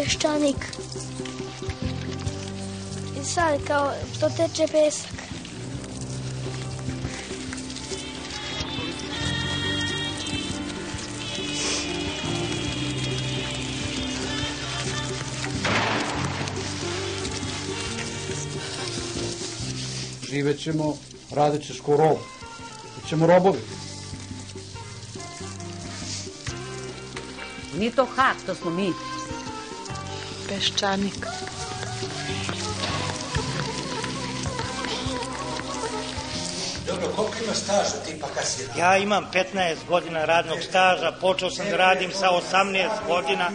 peščanik. I sad kao što. Živećemo, radit ćeš ko rob. Bićemo robovi. Nije to hak, to smo mi. Peščanik. Dobro, koliko ima staža ti pa kad si Ja imam 15 godina radnog staža, počeo sam da radim sa 18 godina.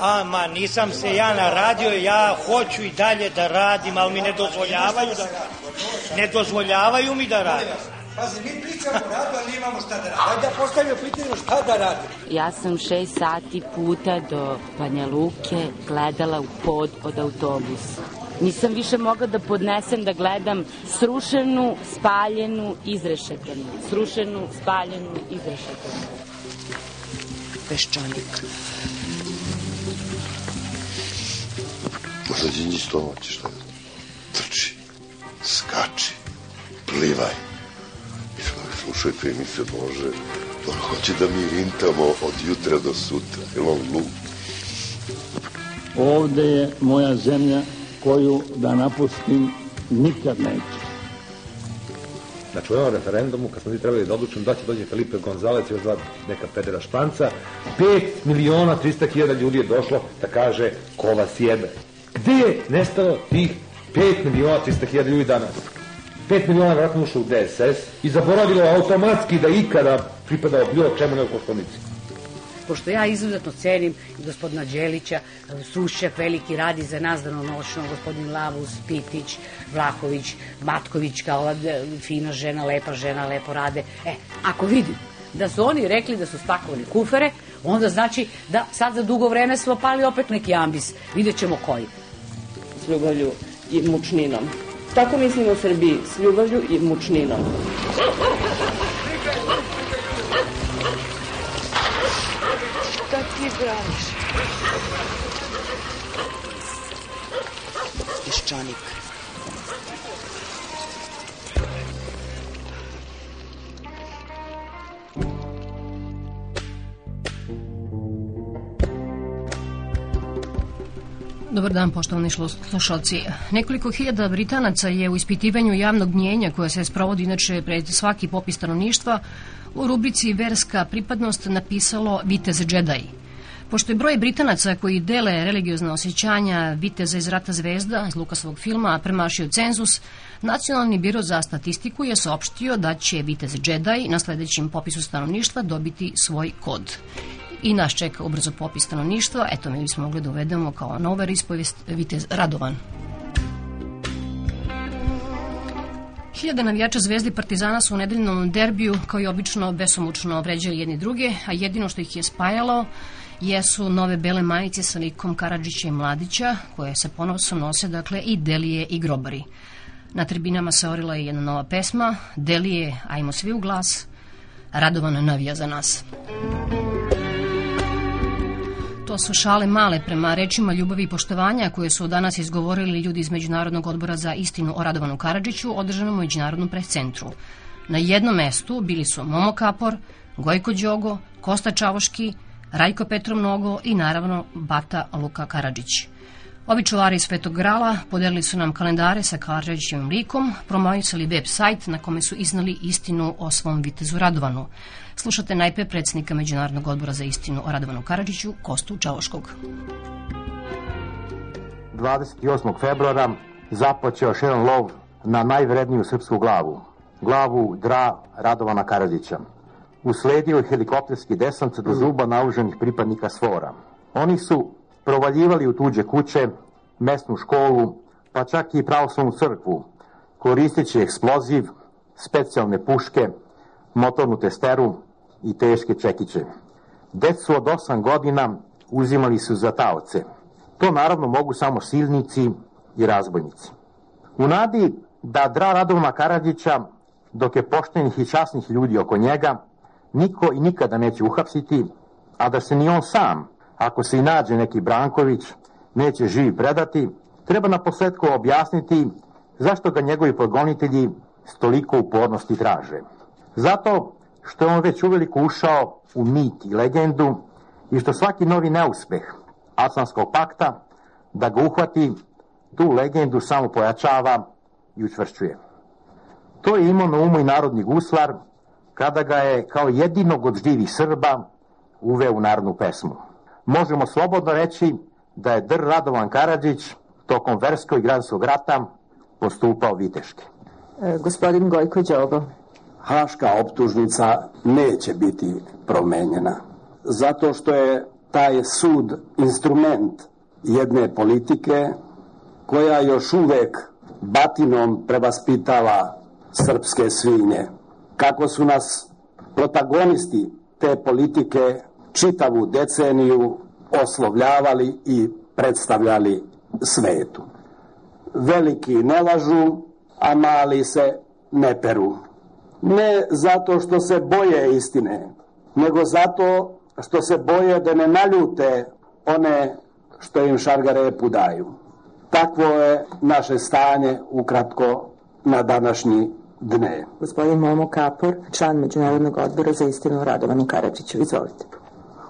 A, ma, nisam se ja naradio, ja hoću i dalje da radim, ali mi ne dozvoljavaju da Ne dozvoljavaju mi da radim. Pazi, mi pričamo o radu, ali imamo šta da radimo. Ajde da postavimo pitanje šta da radimo. Ja sam šest sati puta do Banja Luke gledala u pod od autobusa. Nisam više mogla da podnesem da gledam srušenu, spaljenu, izrešetanu. Srušenu, spaljenu, izrešetanu. Peščanik. Možda Đinđi stomaći šta je. Trči, skači, plivaj. I slušajte emisiju Bože, on hoće da mi rintamo od jutra do sutra. Je on lud? Ovde je moja zemlja koju da napustim nikad neću. Znači u ovom referendumu, kad smo ti trebali da odlučimo da će dođe Felipe Gonzalez i još dva neka pedera španca, 5 miliona 300 hiljada ljudi je došlo da kaže ko vas jebe. Gde je nestalo tih 5 miliona 300 hiljada ljudi danas? 5 miliona vratno ušlo u DSS i zaboravilo automatski da ikada pripadao bilo čemu ne u Koštonici. Pošto ja izuzetno cenim gospodina Đelića, Srušćak veliki radi za nas danonoćno, gospodin Lavus, Pitić, Vlahović, Matković, kao ova fina žena, lepa žena, lepo rade. E, ako vidim da su oni rekli da su spakovali kufere, onda znači da sad za dugo vreme smo pali opet neki ambis. Vidjet ćemo koji. S ljubavlju i mučninom. Tako mislim o Srbiji, s ljubavlju i mučninom. Šta ti braniš? Peščanik. Dobar dan, poštovani slušalci. Nekoliko hiljada Britanaca je u ispitivanju javnog mnjenja koje se sprovodi inače pred svaki popis stanovništva u rubrici Verska pripadnost napisalo Vitez Jedi. Pošto je broj Britanaca koji dele religiozna osjećanja Viteza iz Rata zvezda iz Lukasovog filma premašio cenzus, Nacionalni biro za statistiku je saopštio da će Vitez Jedi na sledećem popisu stanovništva dobiti svoj kod i nas čeka ubrzo popis stanovništva. Eto, mi bismo mogli da uvedemo kao nover ispovest Vitez Radovan. Hiljade navijača Zvezdi Partizana su u nedeljnom derbiju, kao i obično, besomučno vređali jedni druge, a jedino što ih je spajalo jesu nove bele majice sa likom Karadžića i Mladića, koje se ponosom nose, dakle, i Delije i Grobari. Na tribinama se orila i jedna nova pesma, Delije, ajmo svi u glas, Radovan navija za nas. To su šale male prema rečima ljubavi i poštovanja koje su danas izgovorili ljudi iz Međunarodnog odbora za istinu o Radovanu Karadžiću održanom u Međunarodnom prescentru. Na jednom mestu bili su Momo Kapor, Gojko Đogo, Kosta Čavoški, Rajko Petro Mnogo i naravno Bata Luka Karadžić. Ovi čuvari iz Svetog Grala podelili su nam kalendare sa Karadžićevim likom, promovisali web sajt na kome su iznali istinu o svom vitezu Radovanu. Slušate najpre predsjednika Međunarodnog odbora za istinu o Radovanu Karadžiću, Kostu Čavoškog. 28. februara započeo jedan lov na najvredniju srpsku glavu, glavu Dra Radovana Karadžića. Usledio je helikopterski desant do zuba nauženih pripadnika svora. Oni su provaljivali u tuđe kuće, mesnu školu, pa čak i pravoslavnu crkvu, koristeći eksploziv, specijalne puške, motornu testeru, i teške čekiće. Decu od osam godina uzimali su za taoce. To naravno mogu samo silnici i razbojnici. U nadi da dra Radovna Karadžića, dok je poštenih i časnih ljudi oko njega, niko i nikada neće uhapsiti, a da se ni on sam, ako se i nađe neki Branković, neće živi predati, treba na posledku objasniti zašto ga njegovi progonitelji stoliko upornosti traže. Zato što je on već uveliko ušao u mit i legendu i što svaki novi neuspeh Atlantskog pakta da ga uhvati, tu legendu samo pojačava i učvršćuje. To je imao na umu i narodni guslar kada ga je kao jedinog od živih Srba uveo u narodnu pesmu. Možemo slobodno reći da je Dr. Radovan Karadžić tokom verskog i gradskog rata postupao viteški. E, gospodin Gojko Đobo. Haška optužnica neće biti promenjena. Zato što je taj sud instrument jedne politike koja još uvek batinom prevaspitava srpske svinje. Kako su nas protagonisti te politike čitavu deceniju oslovljavali i predstavljali svetu. Veliki ne lažu, a mali se ne peru. Ne zato što se boje istine, nego zato što se boje da ne naljute one što im šargarepu daju. Takvo je naše stanje ukratko na današnji dne. Gospodin Momo Kapor, član Međunarodnog odbora za istinu Radovanu Karadžiću. Izvolite.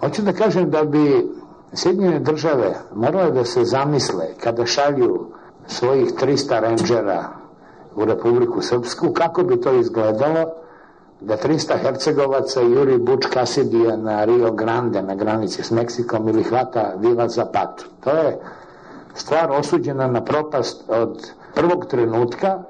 Hoću da kažem da bi Sjedinjene države morale da se zamisle kada šalju svojih 300 renđera u Republiku Srpsku, kako bi to izgledalo da 300 Hercegovaca juri Buč Kasidija na Rio Grande na granici s Meksikom ili hvata Viva Zapatu. To je stvar osuđena na propast od prvog trenutka.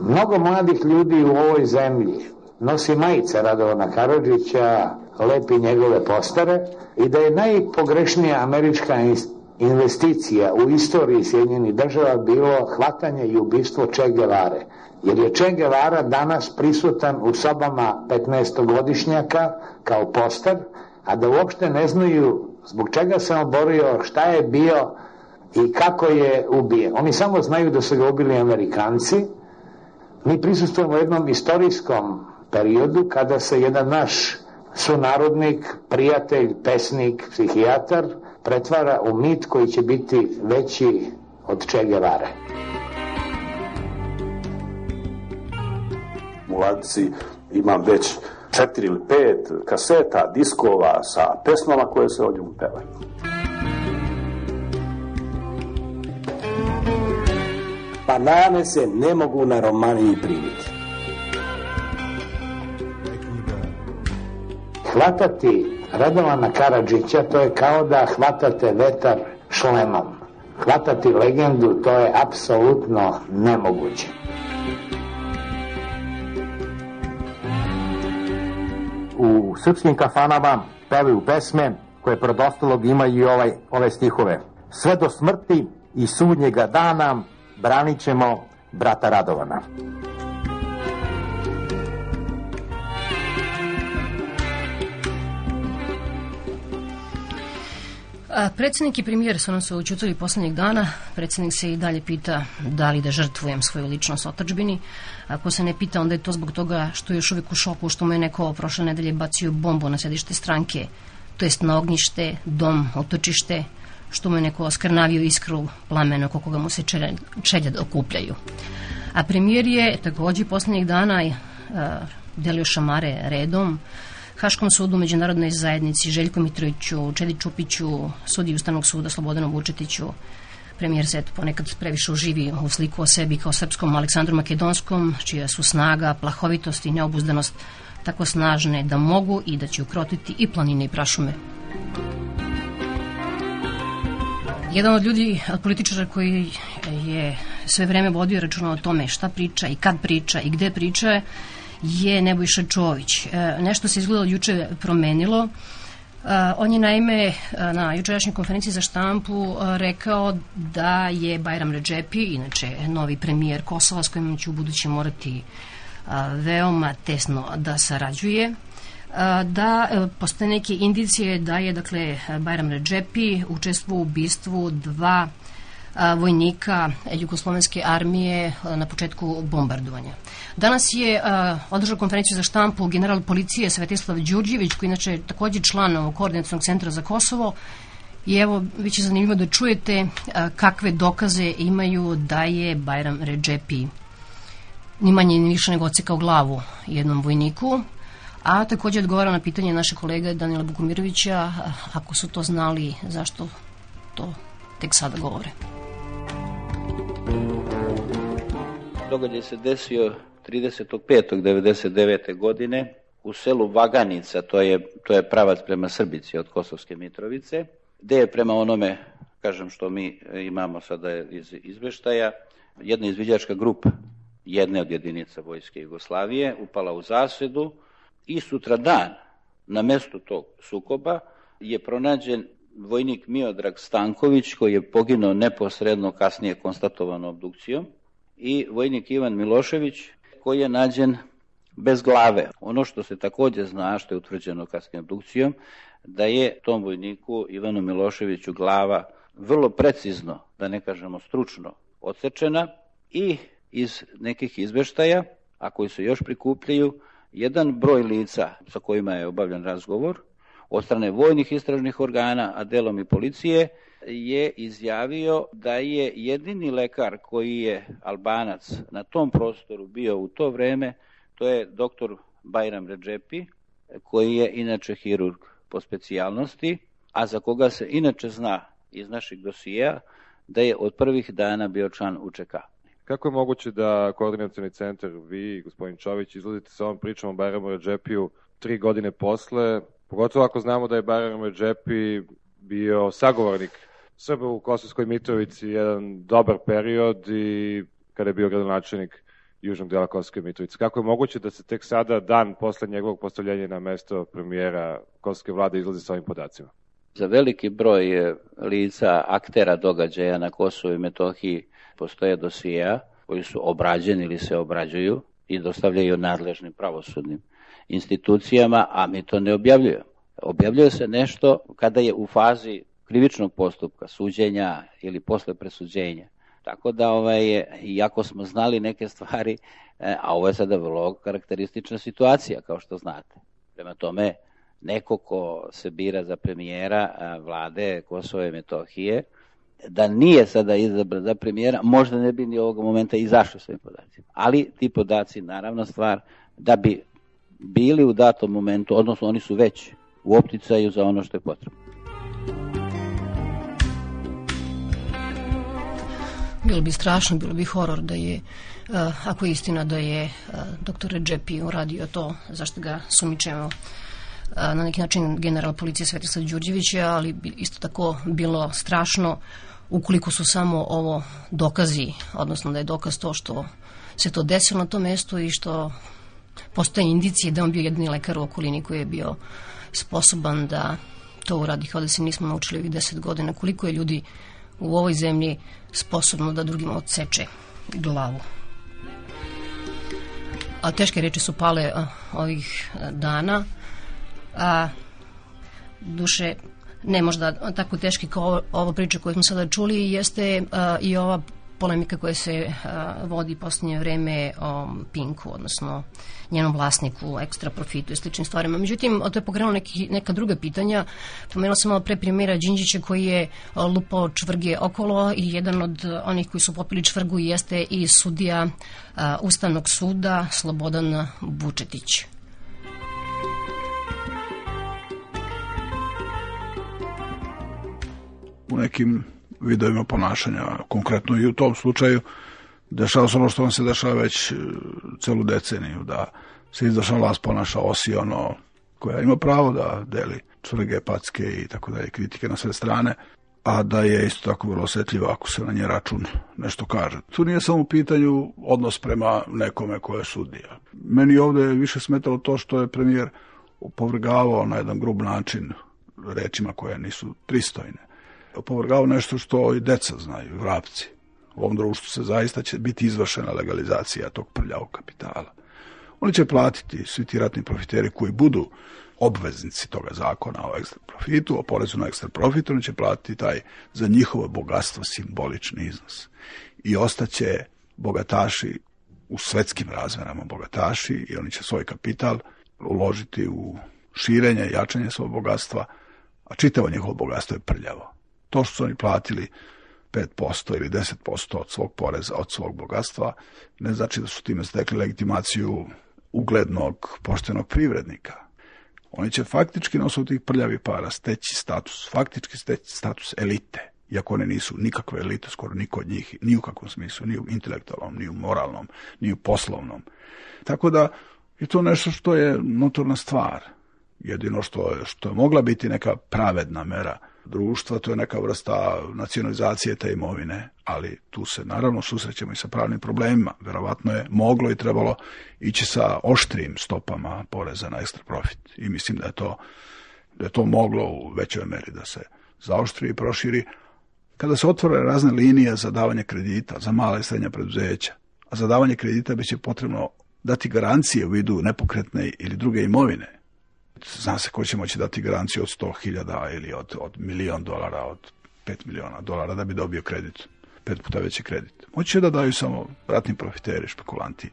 Mnogo mladih ljudi u ovoj zemlji nosi majice Radovana Karadžića, lepi njegove postare i da je najpogrešnija američka investicija u istoriji Sjedinjenih država bilo hvatanje i ubistvo Che. Jer je Che Guevara danas prisutan u sobama 15-godišnjaka kao poster, a da uopšte ne znaju zbog čega se on borio, šta je bio i kako je ubijen. Oni samo znaju da su ga ubili Amerikanci. Mi prisustujemo jednom istorijskom periodu kada se jedan naš sunarodnik, prijatelj, pesnik, psihijatar pretvara u mit koji će biti veći od Che Guevara. U ladici imam već četiri ili pet kaseta, diskova sa pesmama koje se o njemu pevaju. Banane se ne mogu na Romaniji primiti. Hvatati Radovana Karadžića to je kao da hvatate vetar šlemom. Hvatati legendu to je apsolutno nemoguće. U srpskim kafanama pevaju pesme koje pred ostalog imaju i ovaj, ove stihove. Sve do smrti i sudnjega dana branit ćemo brata Radovana. A, predsednik i premijer su nam se učutili poslednjeg dana. Predsednik se i dalje pita da li da žrtvujem svoju ličnost otačbini. Ako se ne pita, onda je to zbog toga što je još uvijek u šoku, što mu je neko prošle nedelje bacio bombu na sedište stranke, to jest na ognjište, dom, otočište, što mu je neko oskrnavio iskru plamena oko koga mu se čelja, čelja da okupljaju. A premijer je takođe poslednjeg dana delio šamare redom, Haškom sudu, Međunarodnoj zajednici, Željko Mitroviću, Čedi Čupiću, sudi Ustavnog suda Slobodanom Vučetiću, premijer se eto ponekad previše uživi u sliku o sebi kao srpskom Aleksandru Makedonskom, čija su snaga, plahovitost i neobuzdanost tako snažne da mogu i da će ukrotiti i planine i prašume. Jedan od ljudi, od političara koji je sve vreme vodio računa o tome šta priča i kad priča i gde priča je Nebojša Čović. E, nešto se izgleda juče promenilo. Uh, on je naime e, na jučerašnjoj konferenciji za štampu rekao da je Bajram Redžepi, inače novi premijer Kosova s kojim će u buduće morati veoma tesno da sarađuje, da e, postoje neke indicije da je dakle Bajram Redžepi učestvovao u ubistvu dva vojnika Jugoslovenske armije na početku bombardovanja. Danas je održao konferenciju za štampu general policije Svetislav Đurđević, koji inače takođe član koordinacijnog centra za Kosovo, I evo, bit će zanimljivo da čujete kakve dokaze imaju da je Bajram Redžepi ni manje ni više nego ocekao glavu jednom vojniku, a takođe odgovara na pitanje naše kolega Danila Bukumirovića, ako su to znali, zašto to tek sada govore. Događaj se desio 35.99. godine u selu Vaganica, to je, to je pravac prema Srbici od Kosovske Mitrovice, gde je prema onome, kažem što mi imamo sada iz izveštaja, jedna izviđačka grupa jedne od jedinica Vojske Jugoslavije upala u zasedu i sutra dan na mestu tog sukoba je pronađen vojnik Miodrag Stanković koji je poginuo neposredno kasnije konstatovano obdukcijom i vojnik Ivan Milošević koji je nađen bez glave. Ono što se takođe zna, što je utvrđeno kasnije obdukcijom, da je tom vojniku Ivanu Miloševiću glava vrlo precizno, da ne kažemo stručno, odsečena i iz nekih izveštaja, a koji se još prikupljaju, jedan broj lica sa kojima je obavljan razgovor od strane vojnih istražnih organa, a delom i policije, je izjavio da je jedini lekar koji je albanac na tom prostoru bio u to vreme, to je doktor Bajram Redžepi, koji je inače hirurg po specijalnosti, a za koga se inače zna iz naših dosija da je od prvih dana bio član UČK. Kako je moguće da koordinacijni centar, vi i gospodin Čović, izlazite sa ovom pričom o Bajramu Redžepiju tri godine posle, pogotovo ako znamo da je Bajram Redžepi bio sagovornik Srba u Kosovskoj Mitrovici jedan dobar period i kada je bio gradonačelnik južnog dela Kosovske Mitrovice. Kako je moguće da se tek sada, dan posle njegovog postavljenja na mesto premijera Kosovske vlade, izlazi sa ovim podacima? Za veliki broj lica, aktera događaja na Kosovo i Metohiji postoje dosija koji su obrađeni ili se obrađuju i dostavljaju nadležnim pravosudnim institucijama, a mi to ne objavljujemo. Objavljuje se nešto kada je u fazi krivičnog postupka, suđenja ili posle presuđenja. Tako da, ovaj, iako smo znali neke stvari, e, a ovo je sada vrlo karakteristična situacija, kao što znate. Prema tome, neko ko se bira za premijera vlade Kosova i Metohije, da nije sada izabran za premijera, možda ne bi ni ovog momenta izašao svojim podacima. Ali ti podaci, naravno, stvar da bi bili u datom momentu, odnosno oni su već u opticaju za ono što je potrebno. Bilo bi strašno, bilo bi horor da je, uh, ako je istina da je uh, doktor Redžepi uradio to, zašto ga sumičemo uh, na neki način general policije Svetislav Đurđevića, ali bi isto tako bilo strašno ukoliko su samo ovo dokazi, odnosno da je dokaz to što se to desilo na tom mestu i što postoje indicije da on bio jedini lekar u okolini koji je bio sposoban da to uradi, kao da se nismo naučili ovih deset godina, koliko je ljudi u ovoj zemlji sposobno da drugima odseče glavu. A teške reči su pale a, ovih dana, a duše ne možda tako teški kao ova priča koju smo sada čuli, jeste a, i ova polemika koja se a, vodi posljednje vreme o Pinku, odnosno njenom vlasniku, ekstra profitu i sličnim stvarima. Međutim, to je pokrenulo neki, neka druga pitanja. Pomenula sam malo pre primjera Đinđića koji je lupao čvrge okolo i jedan od onih koji su popili čvrgu jeste i sudija a, Ustavnog suda Slobodan Vučetić. u nekim vidovima ponašanja, konkretno i u tom slučaju dešava se ono što vam se dešava već e, celu deceniju, da se izvršna vlast ponaša osiono, koja ima pravo da deli čvrge, packe i tako dalje, kritike na sve strane, a da je isto tako vrlo osetljivo ako se na nje račun nešto kaže. Tu nije samo u pitanju odnos prema nekome ko je sudija. Meni ovde je više smetalo to što je premijer opovrgavao na jedan grub način rečima koje nisu pristojne opovrgao nešto što i deca znaju, vrapci. U ovom društvu se zaista će biti izvršena legalizacija tog prljavog kapitala. Oni će platiti svi ti ratni profiteri koji budu obveznici toga zakona o ekstra profitu, o porezu na ekstra profit, oni će platiti taj za njihovo bogatstvo simbolični iznos. I ostaće bogataši u svetskim razmerama bogataši i oni će svoj kapital uložiti u širenje jačanje svog bogatstva, a čitavo njihovo bogatstvo je prljavo. To što su oni platili 5% ili 10% od svog poreza, od svog bogatstva, ne znači da su time stekli legitimaciju uglednog, poštenog privrednika. Oni će faktički na osnovu tih prljavi para steći status, faktički steći status elite, iako one nisu nikakve elite, skoro niko od njih, ni u kakvom smislu, ni u intelektualnom, ni u moralnom, ni u poslovnom. Tako da je to nešto što je notorna stvar. Jedino što je, što je mogla biti neka pravedna mera društva, to je neka vrsta nacionalizacije te imovine, ali tu se naravno susrećemo i sa pravnim problemima. Verovatno je moglo i trebalo ići sa oštrim stopama poreza na ekstra profit. I mislim da je to, da je to moglo u većoj meri da se zaoštri i proširi. Kada se otvore razne linije za davanje kredita, za male i srednja preduzeća, a za davanje kredita biće potrebno dati garancije u vidu nepokretne ili druge imovine, Zna se ko će moći dati garanciju od 100.000 ili od, od milion dolara, od 5 miliona dolara da bi dobio kredit. Pet puta veći kredit. Moći da daju samo ratni profiteri, špekulanti,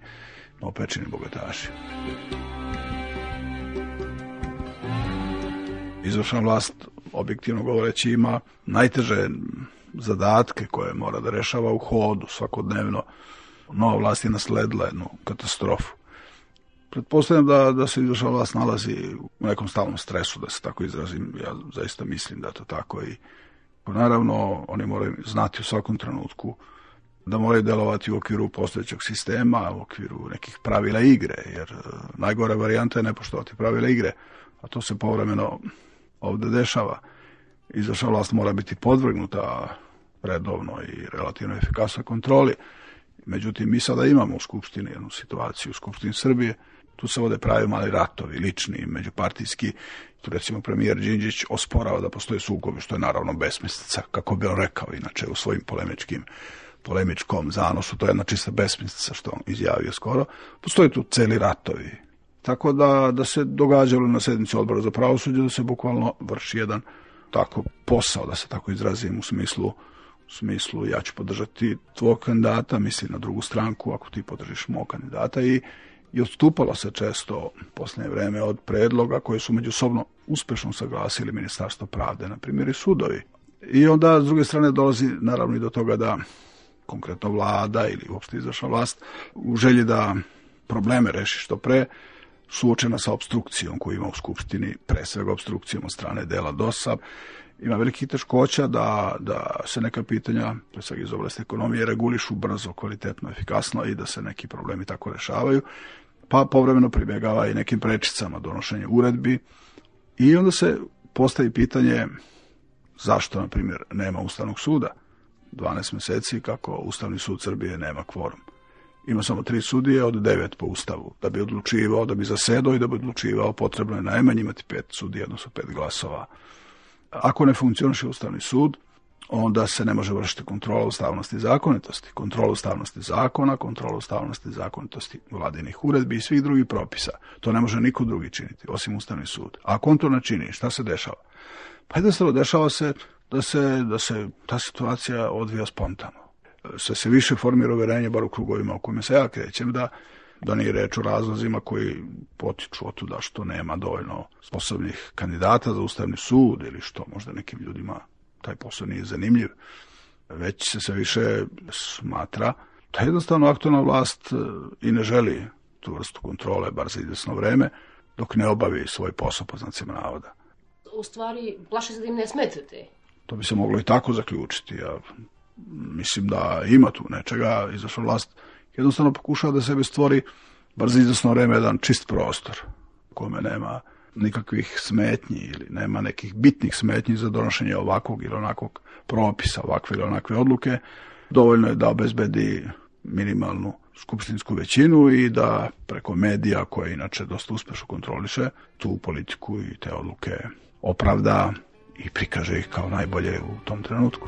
opečeni bogataši. Izvršna vlast, objektivno govoreći, ima najteže zadatke koje mora da rešava u hodu svakodnevno. Nova vlast je nasledila jednu katastrofu Pretpostavljam da, da se izvršna vlast nalazi u nekom stalnom stresu, da se tako izrazim. Ja zaista mislim da je to tako i naravno oni moraju znati u svakom trenutku da moraju delovati u okviru postojećeg sistema, u okviru nekih pravila igre, jer e, najgore varijanta je ne poštovati pravila igre, a to se povremeno ovde dešava. Izvršna vlast mora biti podvrgnuta redovno i relativno efikasnoj kontroli. Međutim, mi sada imamo u Skupštini jednu situaciju, u Skupštini Srbije, Tu se vode pravi mali ratovi, lični, međupartijski. Tu recimo premijer Đinđić osporava da postoje sukobi, što je naravno besmislica, kako bi on rekao inače u svojim polemičkim polemičkom zanosu, to je jedna čista besmislica što on izjavio skoro. Postoje tu celi ratovi. Tako da, da se događalo na sednici odbora za pravosuđe da se bukvalno vrši jedan tako posao, da se tako izrazim u smislu u smislu ja ću podržati tvog kandidata, mislim na drugu stranku ako ti podržiš mog kandidata i i odstupalo se često posljednje vreme od predloga koje su međusobno uspešno saglasili Ministarstvo pravde, na primjer i sudovi. I onda, s druge strane, dolazi naravno i do toga da konkretno vlada ili uopšte izvršna vlast u želji da probleme reši što pre, suočena sa obstrukcijom koju ima u Skupštini, pre svega obstrukcijom od strane dela DOS-a, ima veliki teškoća da, da se neka pitanja, pre svega iz oblasti ekonomije, regulišu brzo, kvalitetno, efikasno i da se neki problemi tako rešavaju pa povremeno pribjegava i nekim prečicama donošenja uredbi i onda se postavi pitanje zašto, na primjer, nema Ustavnog suda 12 meseci kako Ustavni sud Srbije nema kvorum. Ima samo tri sudije od devet po Ustavu. Da bi odlučivao, da bi zasedao i da bi odlučivao, potrebno je najmanje imati pet sudija, odnosno pet glasova. Ako ne funkcioniše Ustavni sud, onda se ne može vršiti kontrola ustavnosti i zakonitosti. Kontrola ustavnosti zakona, kontrola ustavnosti i zakonitosti vladinih uredbi i svih drugih propisa. To ne može niko drugi činiti, osim Ustavni sud. A ako on to ne čini, šta se dešava? Pa jednostavno dešava se da se, da se ta situacija odvija spontano. Sve se više formira uverenje, bar u krugovima u kojima se ja krećem, da da nije reč o razlozima koji potiču od tuda što nema dovoljno sposobnih kandidata za Ustavni sud ili što možda nekim ljudima taj posao nije zanimljiv, već se sve više smatra da jednostavno aktualna vlast e, i ne želi tu vrstu kontrole, bar za izvesno vreme, dok ne obavi svoj posao po znacima navoda. U stvari, plaše se da im ne smetate. To bi se moglo i tako zaključiti. Ja mislim da ima tu nečega, izvršna vlast jednostavno pokušava da sebe stvori bar za vreme jedan čist prostor, kome nema nikakvih smetnji ili nema nekih bitnih smetnji za donošenje ovakvog ili onakvog propisa, ovakve ili onakve odluke, dovoljno je da obezbedi minimalnu skupštinsku većinu i da preko medija koje inače dosta uspešno kontroliše tu politiku i te odluke opravda i prikaže ih kao najbolje u tom trenutku.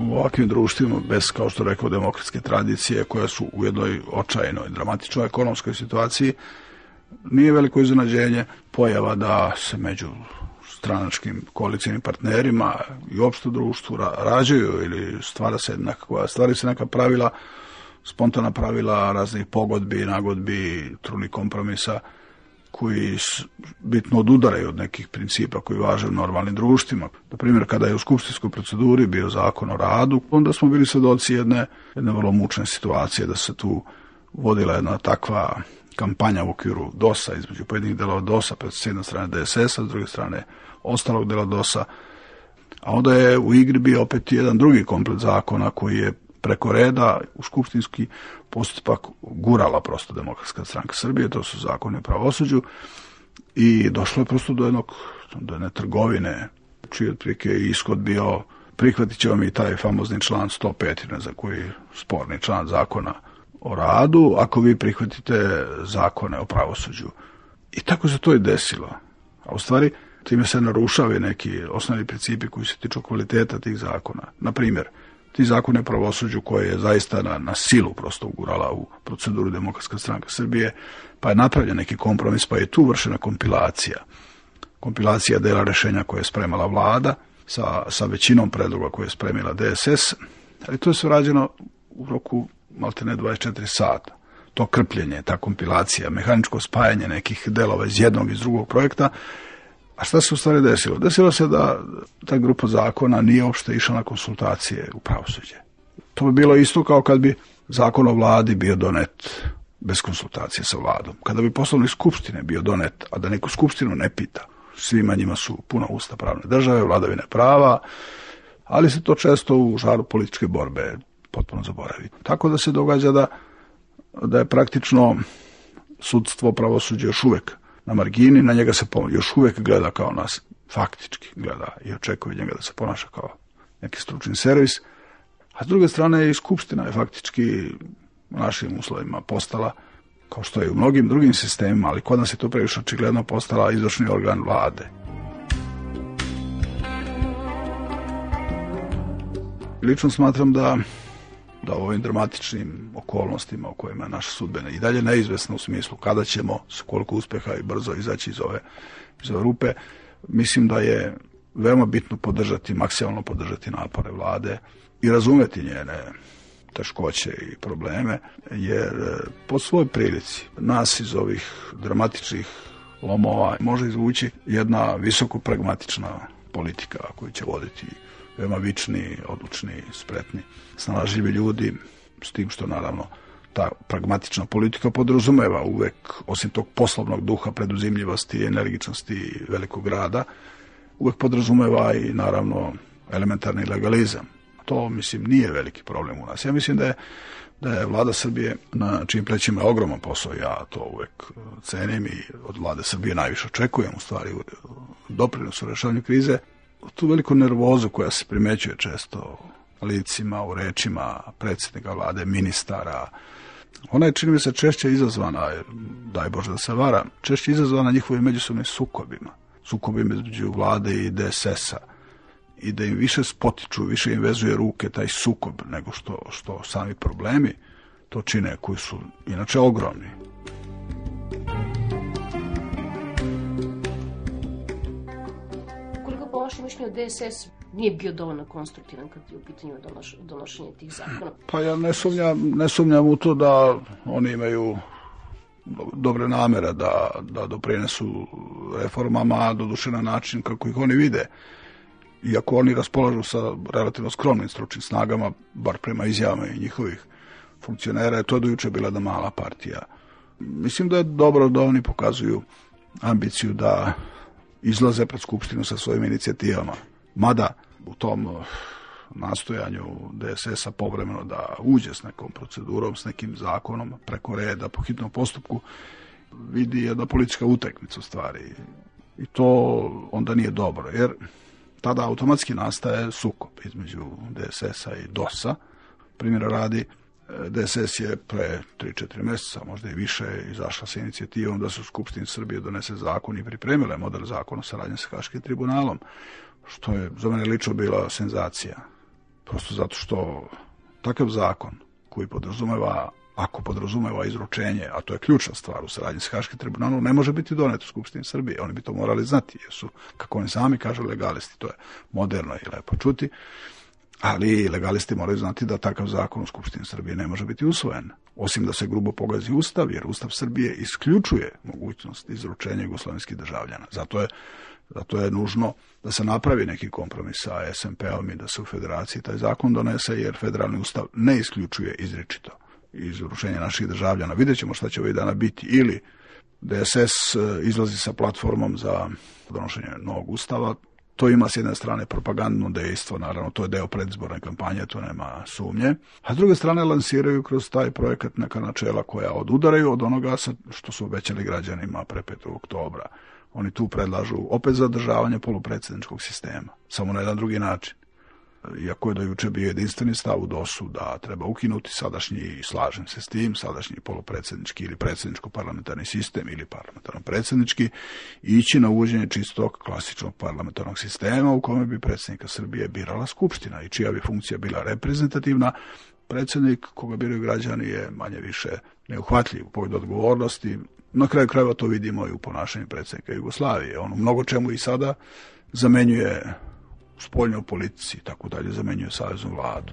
Ovakvim društvima bez, kao što rekao, demokratske tradicije koje su u jednoj očajnoj, dramatičnoj ekonomskoj situaciji, nije veliko iznenađenje pojava da se među stranačkim koalicijnim partnerima i opšto društvu rađaju ili stvara se nekakva, stvari se neka pravila, spontana pravila raznih pogodbi, nagodbi, truli kompromisa koji bitno odudaraju od nekih principa koji važe u normalnim društvima. Na primjer, kada je u skupštinskoj proceduri bio zakon o radu, onda smo bili svedoci jedne, jedne vrlo mučne situacije da se tu vodila jedna takva kampanja u okviru DOS-a između pojedinih delova DOS-a, s jedne strane DSS-a, s druge strane ostalog dela DOS-a. A onda je u igri bio opet jedan drugi komplet zakona koji je preko reda u skupštinski postupak gurala prosto demokratska stranka Srbije, to su zakoni o pravosuđu i došlo je prosto do jednog do jedne trgovine čiji otprilike je ishod bio prihvatit ćemo mi taj famozni član 105 ne koji sporni član zakona o radu ako vi prihvatite zakone o pravosuđu. I tako se to i desilo. A u stvari time se narušavaju neki osnovni principi koji se tiču kvaliteta tih zakona. Na primjer, ti zakone pravosuđu koje je zaista na, na silu prosto ugurala u proceduru Demokratska stranka Srbije, pa je napravljen neki kompromis, pa je tu vršena kompilacija. Kompilacija dela rešenja koje je spremala vlada sa, sa većinom predloga koje je spremila DSS, ali to je sve rađeno u roku malte ne 24 sata. To krpljenje, ta kompilacija, mehaničko spajanje nekih delova iz jednog i iz drugog projekta A šta se u stvari desilo? Desilo se da ta grupa zakona nije uopšte išla na konsultacije u pravosuđe. To bi bilo isto kao kad bi zakon o vladi bio donet bez konsultacije sa vladom. Kada bi poslovni skupštine bio donet, a da neku skupštinu ne pita, svima njima su puna usta pravne države, vladavine prava, ali se to često u žaru političke borbe potpuno zaboravi. Tako da se događa da, da je praktično sudstvo pravosuđe još uvek na margini, na njega se još uvek gleda kao nas, faktički gleda i očekuje njega da se ponaša kao neki stručni servis, a s druge strane i Skupština je faktički u našim uslovima postala, kao što je u mnogim drugim sistemima, ali kod nas je to previše očigledno postala izvršni organ vlade. Lično smatram da da ovim dramatičnim okolnostima u kojima je naša sudbena i dalje neizvesna u smislu kada ćemo s koliko uspeha i brzo izaći iz ove, iz ove rupe, mislim da je veoma bitno podržati, maksimalno podržati napore vlade i razumeti njene teškoće i probleme, jer e, po svoj prilici nas iz ovih dramatičnih lomova može izvući jedna visoko pragmatična politika koju će voditi veoma vični, odlučni, spretni, snalažljivi ljudi, s tim što naravno ta pragmatična politika podrazumeva uvek, osim tog poslovnog duha, preduzimljivosti, energičnosti velikog rada, uvek podrazumeva i naravno elementarni legalizam. To, mislim, nije veliki problem u nas. Ja mislim da je, da je vlada Srbije na čim plećima je ogroman posao, ja to uvek cenim i od vlade Srbije najviše očekujem u stvari u doprinosu rešavanju krize, tu veliku nervozu koja se primećuje često licima, u rečima predsjednika vlade, ministara, ona je, čini mi se, češće izazvana, daj Bože da se vara, češće izazvana njihovim međusobnim sukobima. Sukobima između vlade i DSS-a. I da im više spotiču, više im vezuje ruke taj sukob nego što, što sami problemi to čine koji su inače ogromni. Vašem mišljenju DSS nije bio dovoljno konstruktivan kad je u pitanju donoš, donošenje tih zakona? Pa ja ne sumnjam, ne sumnjam u to da oni imaju dobre namere da, da doprinesu reformama, doduše na način kako ih oni vide. Iako oni raspolažu sa relativno skromnim stručnim snagama, bar prema izjavama i njihovih funkcionera, je to dojuče bila da mala partija. Mislim da je dobro da oni pokazuju ambiciju da izlaze pred Skupštinu sa svojim inicijativama. Mada u tom uh, nastojanju DSS-a povremeno da uđe s nekom procedurom, s nekim zakonom preko reda po hitnom postupku, vidi jedna politička utekmica u stvari. I to onda nije dobro, jer tada automatski nastaje sukob između DSS-a i DOS-a. Primjera radi, DSS je pre 3-4 meseca, možda i više, izašla sa inicijativom da se u Skupštini Srbije donese zakon i pripremile model zakona o saradnje sa Haškim tribunalom, što je za mene lično bila senzacija. Prosto zato što takav zakon koji podrazumeva ako podrazumeva izručenje, a to je ključna stvar u saradnji s Haškim tribunalom, ne može biti donet u Skupštini Srbije. Oni bi to morali znati, jer su, kako oni sami kažu, legalisti. To je moderno i lepo čuti. Ali legalisti moraju znati da takav zakon u Skupštini Srbije ne može biti usvojen. Osim da se grubo pogazi Ustav, jer Ustav Srbije isključuje mogućnost izručenja jugoslovenskih državljana. Zato je Zato je nužno da se napravi neki kompromis sa SMP-om i da se u federaciji taj zakon donese, jer federalni ustav ne isključuje izričito izručenje naših državljana. Vidjet ćemo šta će ovih dana biti. Ili DSS e, izlazi sa platformom za donošenje novog ustava, to ima s jedne strane propagandno dejstvo, naravno to je deo predizborne kampanje, to nema sumnje, a s druge strane lansiraju kroz taj projekat neka načela koja odudaraju od onoga što su obećali građanima pre 5. oktobra. Oni tu predlažu opet zadržavanje polupredsedničkog sistema, samo na jedan drugi način. Iako je do juče bio jedinstveni stav u DOS-u da treba ukinuti sadašnji, slažem se s tim, sadašnji polupredsednički ili predsedničko-parlamentarni sistem ili parlamentarno-predsednički, ići na uvođenje čistog klasičnog parlamentarnog sistema u kome bi predsednika Srbije birala Skupština i čija bi funkcija bila reprezentativna, predsednik koga biraju građani je manje više neuhvatljiv u pogledu odgovornosti, Na kraju krajeva to vidimo i u ponašanju predsednika Jugoslavije. On u mnogo čemu i sada zamenjuje spoljnoj politici i tako dalje, zamenjuje saveznu vladu.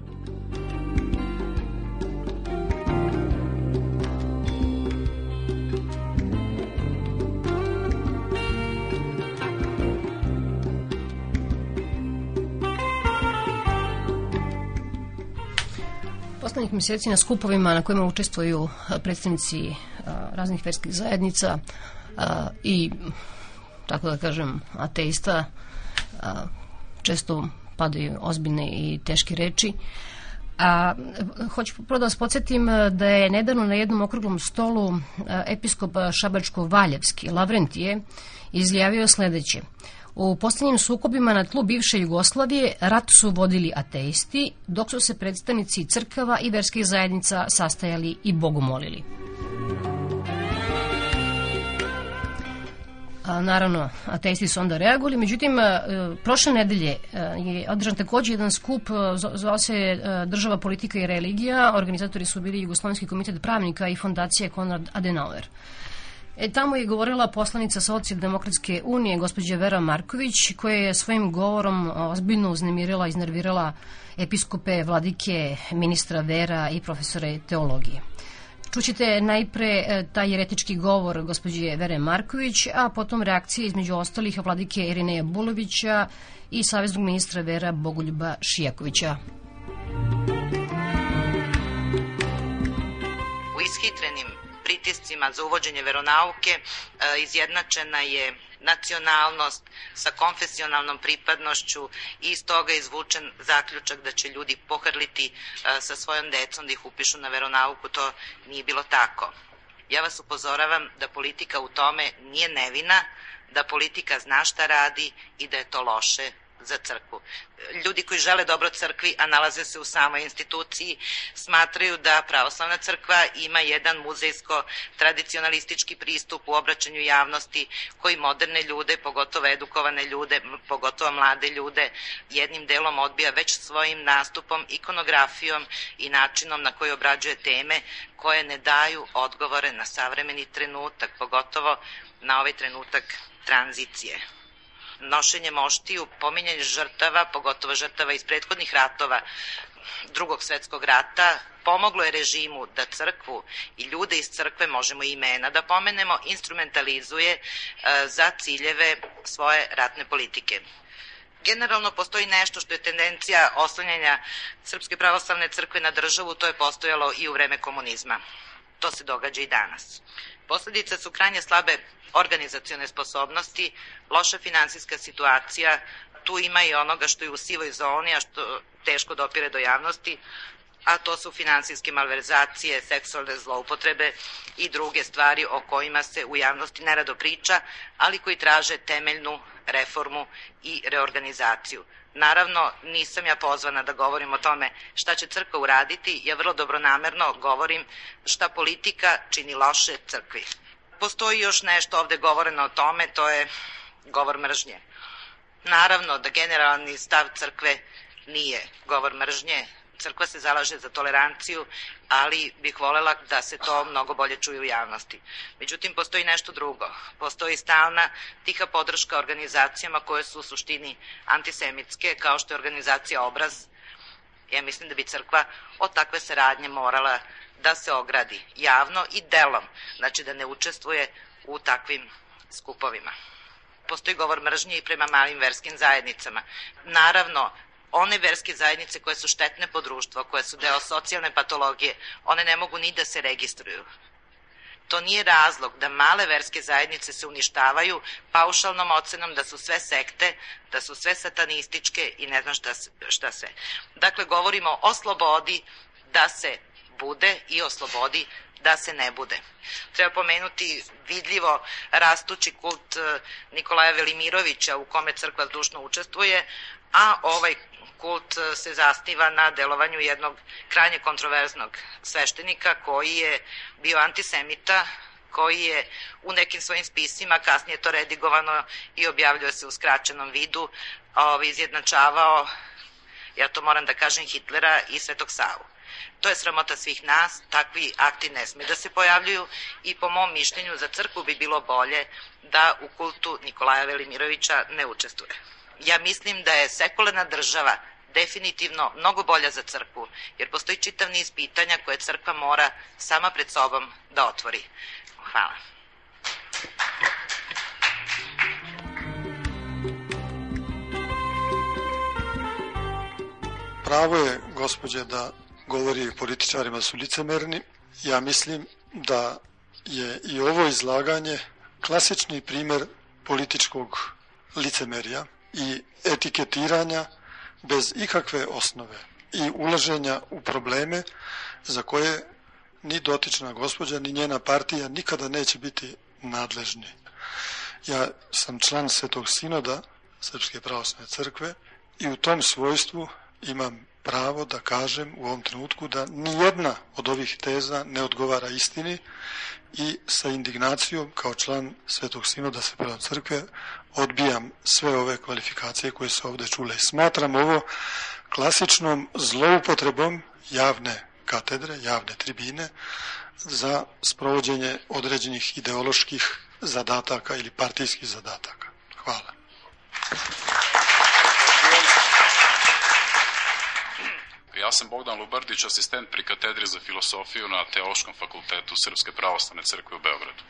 Poslednjih meseci na skupovima na kojima učestvuju predstavnici raznih verskih zajednica i tako da kažem ateista često padaju ozbiljne i teške reči. A, hoću prvo da vas podsjetim da je nedavno na jednom okruglom stolu episkop Šabačko-Valjevski Lavrentije izjavio sledeće. U posljednjim sukobima na tlu bivše Jugoslavije rat su vodili ateisti, dok su se predstavnici crkava i verskih zajednica sastajali i bogomolili. A, naravno, ateisti su onda reagovali, međutim, a, prošle nedelje a, je održan takođe jedan skup, zvao se Država, politika i religija, organizatori su bili Jugoslovenski komitet pravnika i fondacija Konrad Adenauer. E, tamo je govorila poslanica Socijaldemokratske unije, gospođa Vera Marković, koja je svojim govorom ozbiljno uznemirila, iznervirala episkope, vladike, ministra vera i profesore teologije. Čućete najpre e, taj jeretički govor gospođe Vere Marković, a potom reakcije između ostalih vladike Irineja Bulovića i saveznog ministra Vera Bogoljuba Šijakovića. U ishitrenim pritiscima za uvođenje veronauke e, izjednačena je nacionalnost sa konfesionalnom pripadnošću i iz toga je izvučen zaključak da će ljudi pohrliti e, sa svojom decom da ih upišu na veronauku, to nije bilo tako. Ja vas upozoravam da politika u tome nije nevina, da politika zna šta radi i da je to loše za crkvu. Ljudi koji žele dobro crkvi, a nalaze se u samoj instituciji, smatraju da pravoslavna crkva ima jedan muzejsko-tradicionalistički pristup u obraćanju javnosti koji moderne ljude, pogotovo edukovane ljude, pogotovo mlade ljude, jednim delom odbija već svojim nastupom, ikonografijom i načinom na koji obrađuje teme koje ne daju odgovore na savremeni trenutak, pogotovo na ovaj trenutak tranzicije nošenje moštiju, pominjanje žrtava, pogotovo žrtava iz prethodnih ratova, drugog svetskog rata, pomoglo je režimu da crkvu i ljude iz crkve, možemo i imena da pomenemo, instrumentalizuje e, za ciljeve svoje ratne politike. Generalno postoji nešto što je tendencija oslanjanja Srpske pravoslavne crkve na državu, to je postojalo i u vreme komunizma. To se događa i danas. Posledice su krajnje slabe organizacione sposobnosti, loša finansijska situacija, tu ima i onoga što je u sivoj zoni, a što teško dopire do javnosti, a to su finansijske malverzacije, seksualne zloupotrebe i druge stvari o kojima se u javnosti nerado priča, ali koji traže temeljnu reformu i reorganizaciju. Naravno, nisam ja pozvana da govorim o tome šta će crkva uraditi, ja vrlo dobronamerno govorim šta politika čini loše crkvi. Postoji još nešto ovde govoreno o tome, to je govor mržnje. Naravno da generalni stav crkve nije govor mržnje, crkva se zalaže za toleranciju, ali bih volela da se to mnogo bolje čuje u javnosti. Međutim, postoji nešto drugo. Postoji stalna tiha podrška organizacijama koje su u suštini antisemitske, kao što je organizacija Obraz. Ja mislim da bi crkva od takve saradnje morala da se ogradi javno i delom, znači da ne učestvuje u takvim skupovima. Postoji govor mržnje i prema malim verskim zajednicama. Naravno, one verske zajednice koje su štetne po društvo, koje su deo socijalne patologije, one ne mogu ni da se registruju. To nije razlog da male verske zajednice se uništavaju paušalnom ocenom da su sve sekte, da su sve satanističke i ne znam šta, šta sve. Dakle, govorimo o slobodi da se bude i o slobodi da se ne bude. Treba pomenuti vidljivo rastući kult e, Nikolaja Velimirovića u kome crkva zdušno učestvuje, a ovaj kult e, se zastiva na delovanju jednog krajnje kontroverznog sveštenika koji je bio antisemita, koji je u nekim svojim spisima, kasnije to redigovano i objavljuje se u skraćenom vidu, ovaj, izjednačavao, ja to moram da kažem, Hitlera i Svetog Savu. To je sramota svih nas, takvi akti ne sme da se pojavljuju i po mom mišljenju za crkvu bi bilo bolje da u kultu Nikolaja Velimirovića ne učestvuje. Ja mislim da je sekularna država definitivno mnogo bolja za crkvu, jer postoji čitav niz pitanja koje crkva mora sama pred sobom da otvori. Hvala. Pravo je, gospođe, da govori političarima su licemerni. Ja mislim da je i ovo izlaganje klasični primer političkog licemerja i etiketiranja bez ikakve osnove i ulaženja u probleme za koje ni dotična gospođa ni njena partija nikada neće biti nadležni. Ja sam član Svetog sinoda Srpske pravoslavne crkve i u tom svojstvu imam pravo da kažem u ovom trenutku da ni jedna od ovih teza ne odgovara istini i sa indignacijom kao član Svetog sinoda Svetog crkve odbijam sve ove kvalifikacije koje su ovde čule. Smatram ovo klasičnom zloupotrebom javne katedre, javne tribine za sprovođenje određenih ideoloških zadataka ili partijskih zadataka. Hvala. Ja sam Bogdan Lubardić, asistent pri katedri za filosofiju na Teološkom fakultetu Srpske pravoslavne crkve u Beogradu.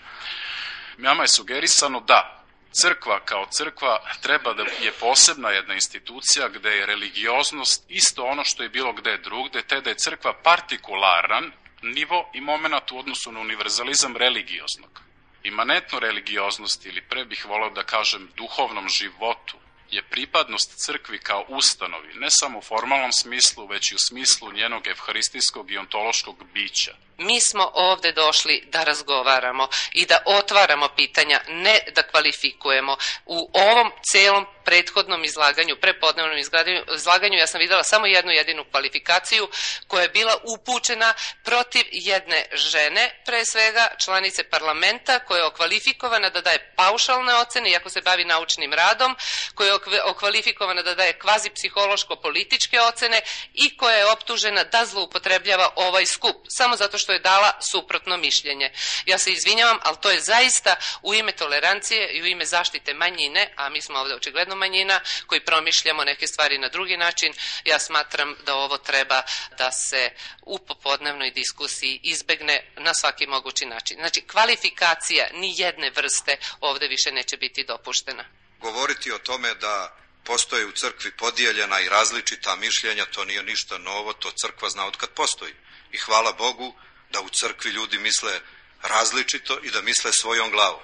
Mjama je sugerisano da crkva kao crkva treba da je posebna jedna institucija gde je religioznost isto ono što je bilo gde drugde, te da je crkva partikularan nivo i moment u odnosu na univerzalizam religioznog. Imanentno religioznosti, ili pre bih volao da kažem duhovnom životu, je pripadnost crkvi kao ustanovi, ne samo u formalnom smislu, već i u smislu njenog evharistijskog i ontološkog bića. Mi smo ovde došli da razgovaramo i da otvaramo pitanja, ne da kvalifikujemo. U ovom celom prethodnom izlaganju, prepodnevnom izlaganju, ja sam videla samo jednu jedinu kvalifikaciju koja je bila upućena protiv jedne žene, pre svega članice parlamenta, koja je okvalifikovana da daje paušalne ocene, iako se bavi naučnim radom, koja je okvalifikovana da daje kvazi psihološko-političke ocene i koja je optužena da zloupotrebljava ovaj skup, samo zato što je dala suprotno mišljenje. Ja se izvinjavam, ali to je zaista u ime tolerancije i u ime zaštite manjine, a mi smo ovde očigledno manjina koji promišljamo neke stvari na drugi način, ja smatram da ovo treba da se u popodnevnoj diskusiji izbegne na svaki mogući način. Znači, kvalifikacija ni jedne vrste ovde više neće biti dopuštena. Govoriti o tome da postoje u crkvi podijeljena i različita mišljenja, to nije ništa novo, to crkva zna od kad postoji. I hvala Bogu da u crkvi ljudi misle različito i da misle svojom glavom.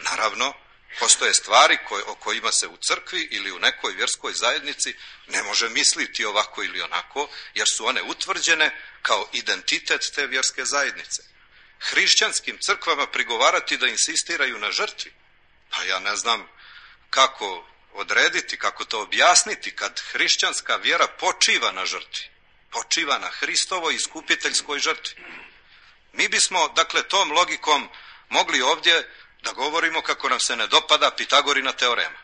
Naravno, postoje stvari koje, o kojima se u crkvi ili u nekoj vjerskoj zajednici ne može misliti ovako ili onako, jer su one utvrđene kao identitet te vjerske zajednice. Hrišćanskim crkvama prigovarati da insistiraju na žrtvi, pa ja ne znam kako odrediti, kako to objasniti kad hrišćanska vjera počiva na žrtvi. Počiva na Hristovoj iskupiteljskoj žrtvi. Mi bismo, dakle, tom logikom mogli ovdje da govorimo kako nam se ne dopada Pitagorina teorema.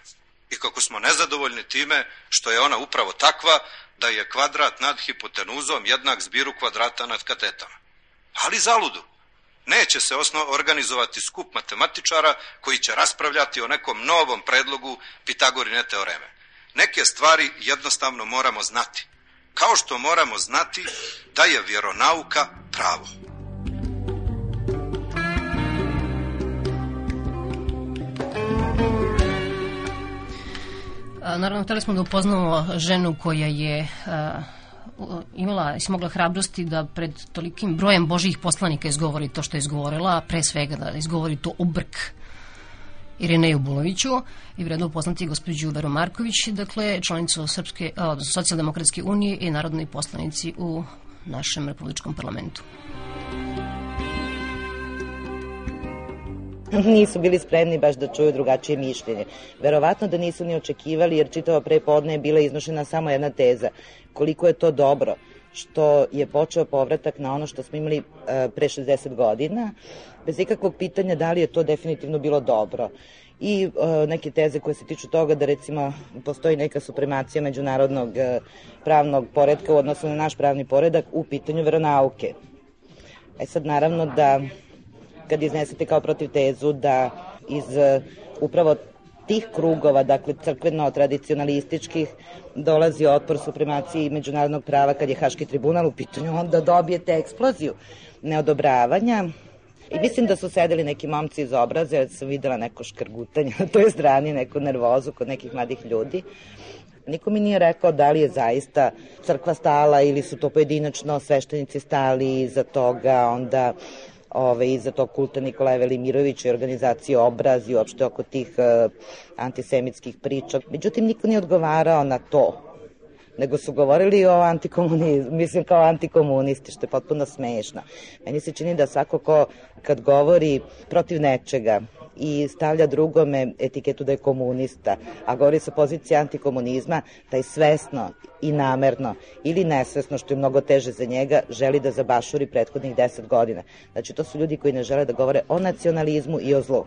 i kako smo nezadovoljni time što je ona upravo takva da je kvadrat nad hipotenuzom jednak zbiru kvadrata nad katetama. Ali zaludu. Neće se osno organizovati skup matematičara koji će raspravljati o nekom novom predlogu Pitagorine teoreme. Neke stvari jednostavno moramo znati. Kao što moramo znati da je vjeronauka pravo. Naravno, hteli smo da upoznamo ženu koja je imala i smogla hrabrosti da pred tolikim brojem božih poslanika izgovori to što je izgovorila, a pre svega da izgovori to obrk Irineju Buloviću i vredno upoznati gospođu Veru Marković, dakle članicu Srpske, socijaldemokratske unije i narodnoj poslanici u našem republičkom parlamentu. nisu bili spremni baš da čuju drugačije mišljenje. Verovatno da nisu ni očekivali jer čitava prepodne je bila iznošena samo jedna teza. Koliko je to dobro što je počeo povratak na ono što smo imali e, pre 60 godina, bez ikakvog pitanja da li je to definitivno bilo dobro i e, neke teze koje se tiču toga da recimo postoji neka supremacija međunarodnog e, pravnog poredka u odnosu na naš pravni poredak u pitanju veronauke. E sad naravno da kad iznesete kao protiv tezu da iz e, upravo tih krugova, dakle crkveno-tradicionalističkih, dolazi otpor supremaciji međunarodnog prava kad je Haški tribunal u pitanju, onda dobijete eksploziju neodobravanja I mislim da su sedeli neki momci iz obraza, ja sam videla neko škrgutanje na toj strani, neku nervozu kod nekih mladih ljudi. Niko mi nije rekao da li je zaista crkva stala ili su to pojedinačno sveštenici stali iza toga, onda ove, iza tog kulta Nikolaja Velimirovića i organizacije Obraz i uopšte oko tih uh, antisemitskih priča. Međutim, niko nije odgovarao na to nego su govorili o antikomunizmu, mislim kao antikomunisti, što je potpuno smešno. Meni se čini da svako ko kad govori protiv nečega i stavlja drugome etiketu da je komunista, a govori sa pozicije antikomunizma, taj svesno i namerno ili nesvesno, što je mnogo teže za njega, želi da zabašuri prethodnih deset godina. Znači, to su ljudi koji ne žele da govore o nacionalizmu i o zlu.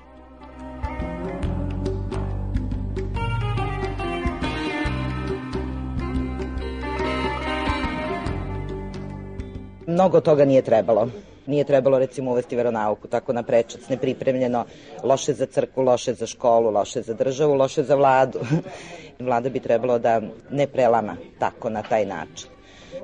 Mnogo toga nije trebalo. Nije trebalo recimo uvesti veronauku tako na prečac, nepripremljeno, loše za crkvu, loše za školu, loše za državu, loše za vladu. Vlada bi trebalo da ne prelama tako na taj način.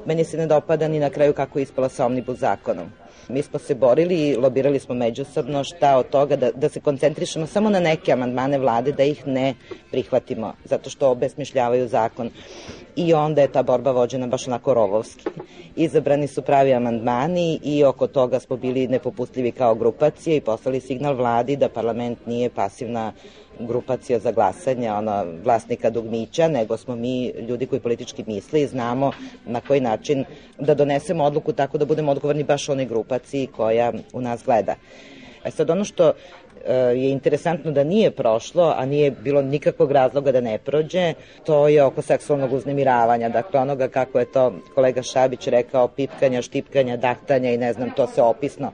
Meni se ne dopada ni na kraju kako je ispala sa omnibus zakonom. Mi smo se borili i lobirali smo međusobno šta od toga da, da se koncentrišemo samo na neke amandmane vlade, da ih ne prihvatimo, zato što obesmišljavaju zakon. I onda je ta borba vođena baš onako rovovski. Izabrani su pravi amandmani i oko toga smo bili nepopustljivi kao grupacije i poslali signal vladi da parlament nije pasivna grupacija za glasanje ono, vlasnika dugmića, nego smo mi ljudi koji politički misle i znamo na koji način da donesemo odluku tako da budemo odgovorni baš onoj grupaciji koja u nas gleda. E sad ono što e, je interesantno da nije prošlo, a nije bilo nikakvog razloga da ne prođe, to je oko seksualnog uznemiravanja, dakle onoga kako je to kolega Šabić rekao, pipkanja, štipkanja, daktanja i ne znam, to se opisno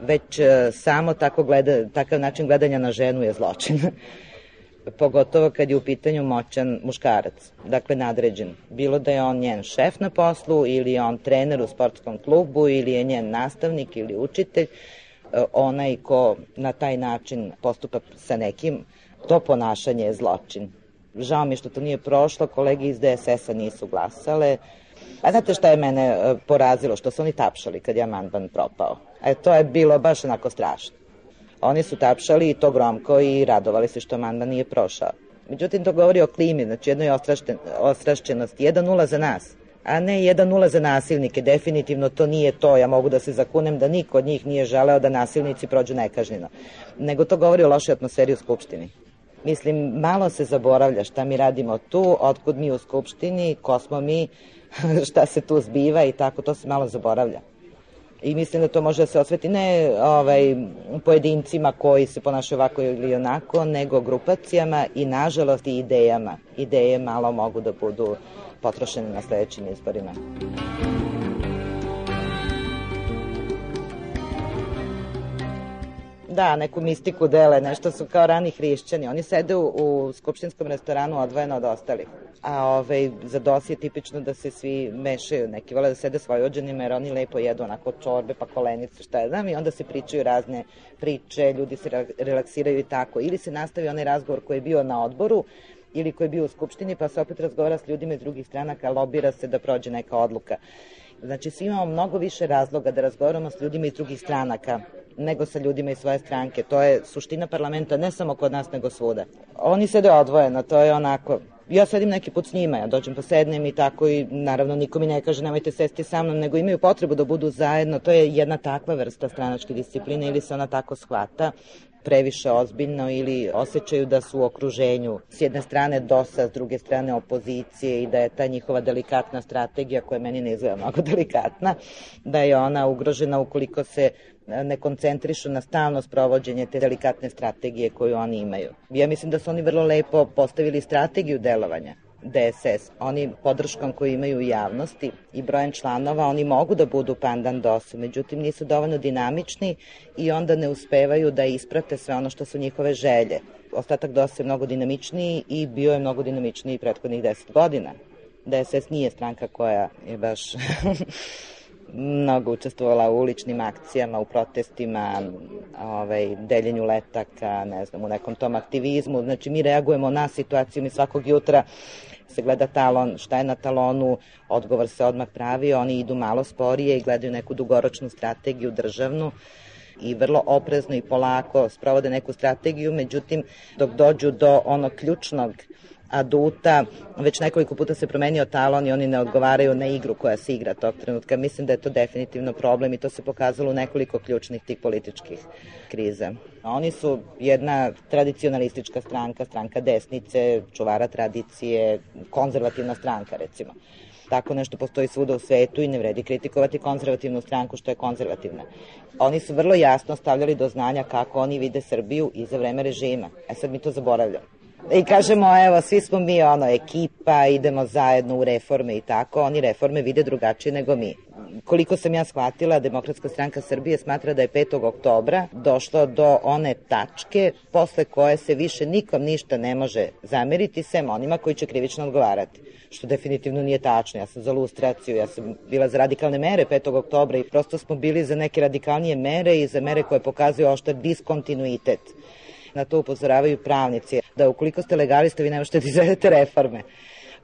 već e, samo tako gleda, takav način gledanja na ženu je zločin. Pogotovo kad je u pitanju moćan muškarac, dakle nadređen. Bilo da je on njen šef na poslu ili je on trener u sportskom klubu ili je njen nastavnik ili učitelj, e, onaj ko na taj način postupa sa nekim, to ponašanje je zločin. Žao mi je što to nije prošlo, kolege iz DSS-a nisu glasale, A znate šta je mene e, porazilo? Što su oni tapšali kad je amandman propao. E, to je bilo baš onako strašno. Oni su tapšali i to gromko i radovali se što amandman nije prošao. Međutim, to govori o klimi, znači jednoj ostrašćenosti. 1-0 za nas, a ne 1-0 za nasilnike. Definitivno to nije to. Ja mogu da se zakunem da niko od njih nije želeo da nasilnici prođu nekažnjeno. Nego to govori o lošoj atmosferi u Skupštini. Mislim, malo se zaboravlja šta mi radimo tu, otkud mi u Skupštini, ko smo mi, šta se tu zbiva i tako, to se malo zaboravlja. I mislim da to može da se osveti ne ovaj, pojedincima koji se ponašaju ovako ili onako, nego grupacijama i nažalost i idejama. Ideje malo mogu da budu potrošene na sledećim izborima. Da, neku mistiku dele, nešto su kao rani hrišćani. Oni sede u, u skupštinskom restoranu odvojeno od ostalih. A ovaj, za DOS je tipično da se svi mešaju. Neki vole da sede svoj ođenima jer oni lepo jedu onako čorbe pa kolenice, šta je znam, i onda se pričaju razne priče, ljudi se relaksiraju i tako. Ili se nastavi onaj razgovor koji je bio na odboru, ili koji je bio u Skupštini, pa se opet razgovara s ljudima iz drugih stranaka, lobira se da prođe neka odluka. Znači, svi imamo mnogo više razloga da razgovaramo s ljudima iz drugih stranaka nego sa ljudima iz svoje stranke. To je suština parlamenta, ne samo kod nas, nego svuda. Oni sede odvojeno, to je onako, ja sedim neki put s njima, ja dođem posednem i tako i naravno niko mi ne kaže nemojte sesti sa mnom, nego imaju potrebu da budu zajedno, to je jedna takva vrsta stranačke discipline ili se ona tako shvata previše ozbiljno ili osjećaju da su u okruženju s jedne strane DOS-a, s druge strane opozicije i da je ta njihova delikatna strategija koja meni ne izgleda mnogo delikatna, da je ona ugrožena ukoliko se ne koncentrišu na stalno sprovođenje te delikatne strategije koju oni imaju. Ja mislim da su oni vrlo lepo postavili strategiju delovanja DSS. Oni podrškom koju imaju u javnosti i brojem članova, oni mogu da budu pandan DOS-u, međutim nisu dovoljno dinamični i onda ne uspevaju da isprate sve ono što su njihove želje. Ostatak DOS je mnogo dinamičniji i bio je mnogo dinamičniji prethodnih 10 godina. DSS nije stranka koja je baš mnogo učestvovala u uličnim akcijama, u protestima, ovaj, deljenju letaka, ne znam, u nekom tom aktivizmu. Znači, mi reagujemo na situaciju, mi svakog jutra se gleda talon, šta je na talonu, odgovor se odmah pravi, oni idu malo sporije i gledaju neku dugoročnu strategiju državnu i vrlo oprezno i polako sprovode neku strategiju, međutim dok dođu do onog ključnog aduta, već nekoliko puta se promenio talon i oni ne odgovaraju na igru koja se igra tog trenutka. Mislim da je to definitivno problem i to se pokazalo u nekoliko ključnih tih političkih kriza. Oni su jedna tradicionalistička stranka, stranka desnice, čuvara tradicije, konzervativna stranka recimo. Tako nešto postoji svuda u svetu i ne vredi kritikovati konzervativnu stranku što je konzervativna. Oni su vrlo jasno stavljali do znanja kako oni vide Srbiju i za vreme režima. E sad mi to zaboravljamo. I kažemo, evo, svi smo mi ono, ekipa, idemo zajedno u reforme i tako, oni reforme vide drugačije nego mi. Koliko sam ja shvatila, Demokratska stranka Srbije smatra da je 5. oktobra došlo do one tačke posle koje se više nikom ništa ne može zameriti, sem onima koji će krivično odgovarati što definitivno nije tačno. Ja sam za lustraciju, ja sam bila za radikalne mere 5. oktobra i prosto smo bili za neke radikalnije mere i za mere koje pokazuju oštar diskontinuitet na to upozoravaju pravnici, da ukoliko ste legalista vi ne možete da izvedete reforme.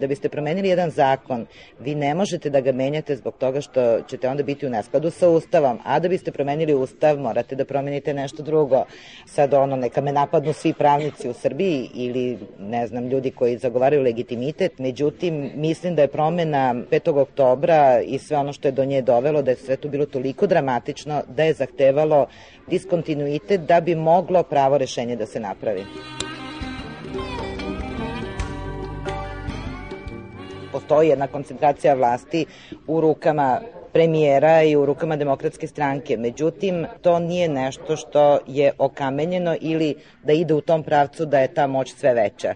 Da biste promenili jedan zakon, vi ne možete da ga menjate zbog toga što ćete onda biti u neskladu sa Ustavom, a da biste promenili Ustav morate da promenite nešto drugo. Sad ono, neka me napadnu svi pravnici u Srbiji ili ne znam, ljudi koji zagovaraju legitimitet, međutim mislim da je promena 5. oktobra i sve ono što je do nje dovelo, da je sve to bilo toliko dramatično da je zahtevalo diskontinuitet da bi moglo pravo rešenje da se napravi. Postoji jedna koncentracija vlasti u rukama premijera i u rukama demokratske stranke. Međutim, to nije nešto što je okamenjeno ili da ide u tom pravcu da je ta moć sve veća.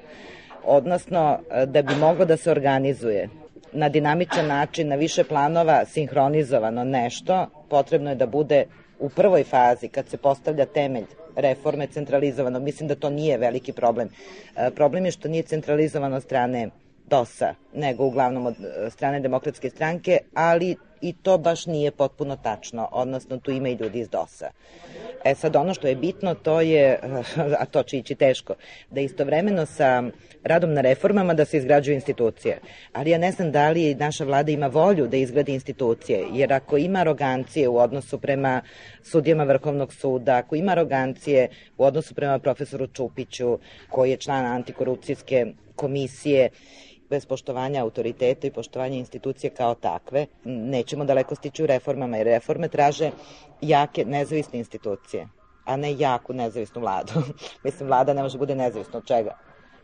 Odnosno, da bi moglo da se organizuje na dinamičan način, na više planova, sinhronizovano nešto, potrebno je da bude u prvoj fazi, kad se postavlja temelj reforme centralizovano, mislim da to nije veliki problem. E, problem je što nije centralizovano strane DOS-a, nego uglavnom od e, strane demokratske stranke, ali i to baš nije potpuno tačno, odnosno tu ima i ljudi iz DOS-a. E sad ono što je bitno to je, a to će ići teško, da istovremeno sa radom na reformama da se izgrađuju institucije. Ali ja ne znam da li naša vlada ima volju da izgradi institucije, jer ako ima arogancije u odnosu prema sudijama Vrhovnog suda, ako ima arogancije u odnosu prema profesoru Čupiću, koji je član antikorupcijske komisije bez poštovanja autoriteta i poštovanja institucije kao takve, nećemo daleko stići u reformama, jer reforme traže jake, nezavisne institucije, a ne jaku, nezavisnu vladu. Mislim, vlada ne može bude nezavisna od čega.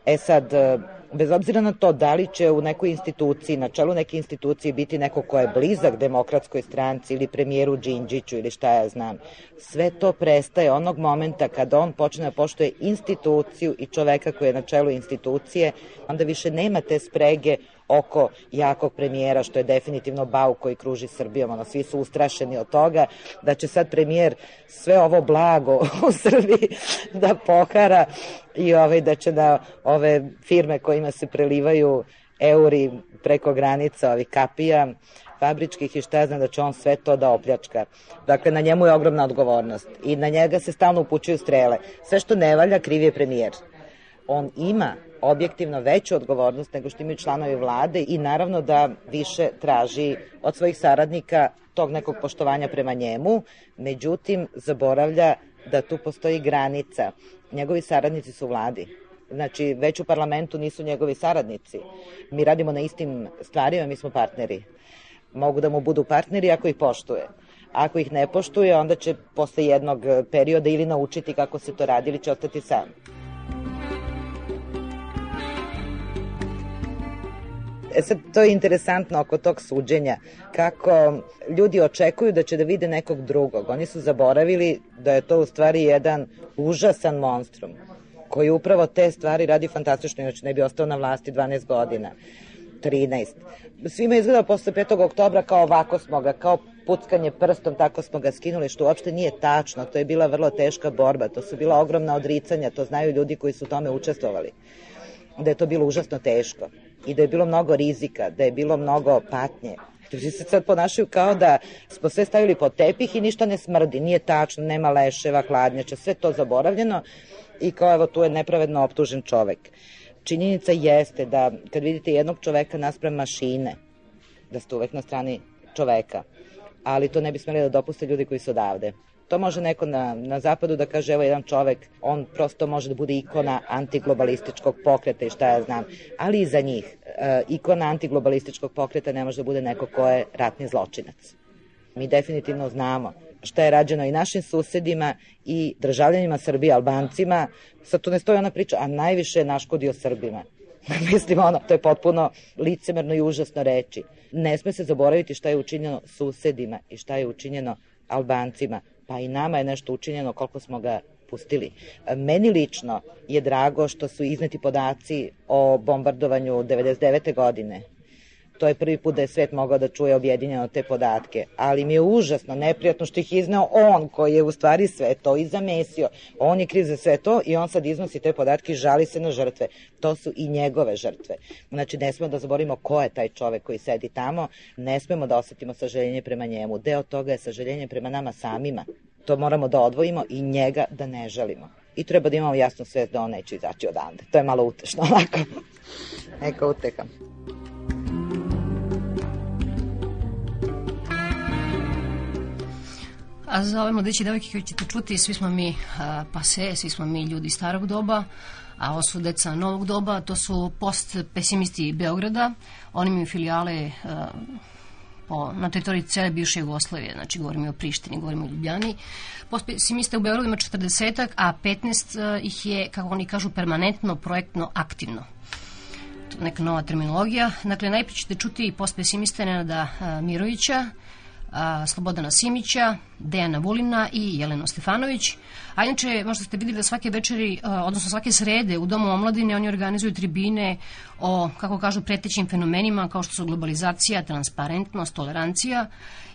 E sad, e, bez obzira na to da li će u nekoj instituciji, na čelu neke institucije biti neko ko je blizak demokratskoj stranci ili premijeru Đinđiću ili šta ja znam, sve to prestaje onog momenta kada on počne da poštoje instituciju i čoveka koji je na čelu institucije, onda više nema te sprege oko jakog premijera, što je definitivno bau koji kruži Srbijom. Ono, svi su ustrašeni od toga da će sad premijer sve ovo blago u Srbiji da pohara i ovaj, da će da ove firme kojima se prelivaju euri preko granica ovih kapija fabričkih i šta znam da će on sve to da opljačka. Dakle, na njemu je ogromna odgovornost i na njega se stalno upućuju strele. Sve što ne valja, kriv je premijer. On ima objektivno veću odgovornost nego što imaju članovi vlade i naravno da više traži od svojih saradnika tog nekog poštovanja prema njemu, međutim zaboravlja da tu postoji granica. Njegovi saradnici su vladi. Znači, već u parlamentu nisu njegovi saradnici. Mi radimo na istim stvarima, mi smo partneri mogu da mu budu partneri ako ih poštuje. Ako ih ne poštuje, onda će posle jednog perioda ili naučiti kako se to radi ili će ostati sam. E sad, to je interesantno oko tog suđenja, kako ljudi očekuju da će da vide nekog drugog. Oni su zaboravili da je to u stvari jedan užasan monstrum, koji upravo te stvari radi fantastično, inače ne bi ostao na vlasti 12 godina. 13. Svima izgleda posle 5. oktobra kao ovako smo ga, kao puckanje prstom, tako smo ga skinuli, što uopšte nije tačno. To je bila vrlo teška borba, to su bila ogromna odricanja, to znaju ljudi koji su u tome učestvovali. Da je to bilo užasno teško i da je bilo mnogo rizika, da je bilo mnogo patnje. Ljudi se sad ponašaju kao da smo sve stavili pod tepih i ništa ne smrdi. Nije tačno, nema leševa, hladnjača, sve to zaboravljeno i kao evo tu je nepravedno optužen čovek činjenica jeste da kad vidite jednog čoveka naspram mašine, da ste uvek na strani čoveka, ali to ne bi smeli da dopuste ljudi koji su odavde. To može neko na, na zapadu da kaže, evo jedan čovek, on prosto može da bude ikona antiglobalističkog pokreta i šta ja znam, ali i za njih. E, ikona antiglobalističkog pokreta ne može da bude neko ko je ratni zločinac. Mi definitivno znamo šta je rađeno i našim susedima i državljanima Srbije, Albancima. Sad tu ne stoji ona priča, a najviše je naškodio Srbima. Mislim, ono, to je potpuno licemerno i užasno reći. Ne sme se zaboraviti šta je učinjeno susedima i šta je učinjeno Albancima. Pa i nama je nešto učinjeno koliko smo ga pustili. Meni lično je drago što su izneti podaci o bombardovanju 99. godine to je prvi put da je svet mogao da čuje objedinjeno te podatke, ali mi je užasno neprijatno što ih izneo on koji je u stvari sve to i zamesio. On je kriv za sve to i on sad iznosi te podatke i žali se na žrtve. To su i njegove žrtve. Znači ne smemo da zaborimo ko je taj čovek koji sedi tamo, ne smemo da osetimo sažaljenje prema njemu. Deo toga je sažaljenje prema nama samima. To moramo da odvojimo i njega da ne žalimo. I treba da imamo jasno sve da on neće izaći odande. To je malo utešno, onako. Neka uteha. A za ove mladići devojke koje ćete čuti, svi smo mi pase, svi smo mi ljudi starog doba, a ovo su deca novog doba, to su post-pesimisti Beograda, oni imaju filijale a, po, na teritoriji cele bivše Jugoslavije, znači govorimo i o Prištini, govorimo o Ljubljani. Post-pesimista u Beogradu ima 40 a 15 ih je, kako oni kažu, permanentno, projektno, aktivno neka nova terminologija. Dakle, najprije ćete čuti postpesimiste Nenada Mirovića, a, Slobodana Simića, Dejana Vulina i Jelena Stefanović. A inače, možda ste videli da svake večeri, odnosno svake srede u Domu omladine oni organizuju tribine o, kako kažu, pretećim fenomenima kao što su globalizacija, transparentnost, tolerancija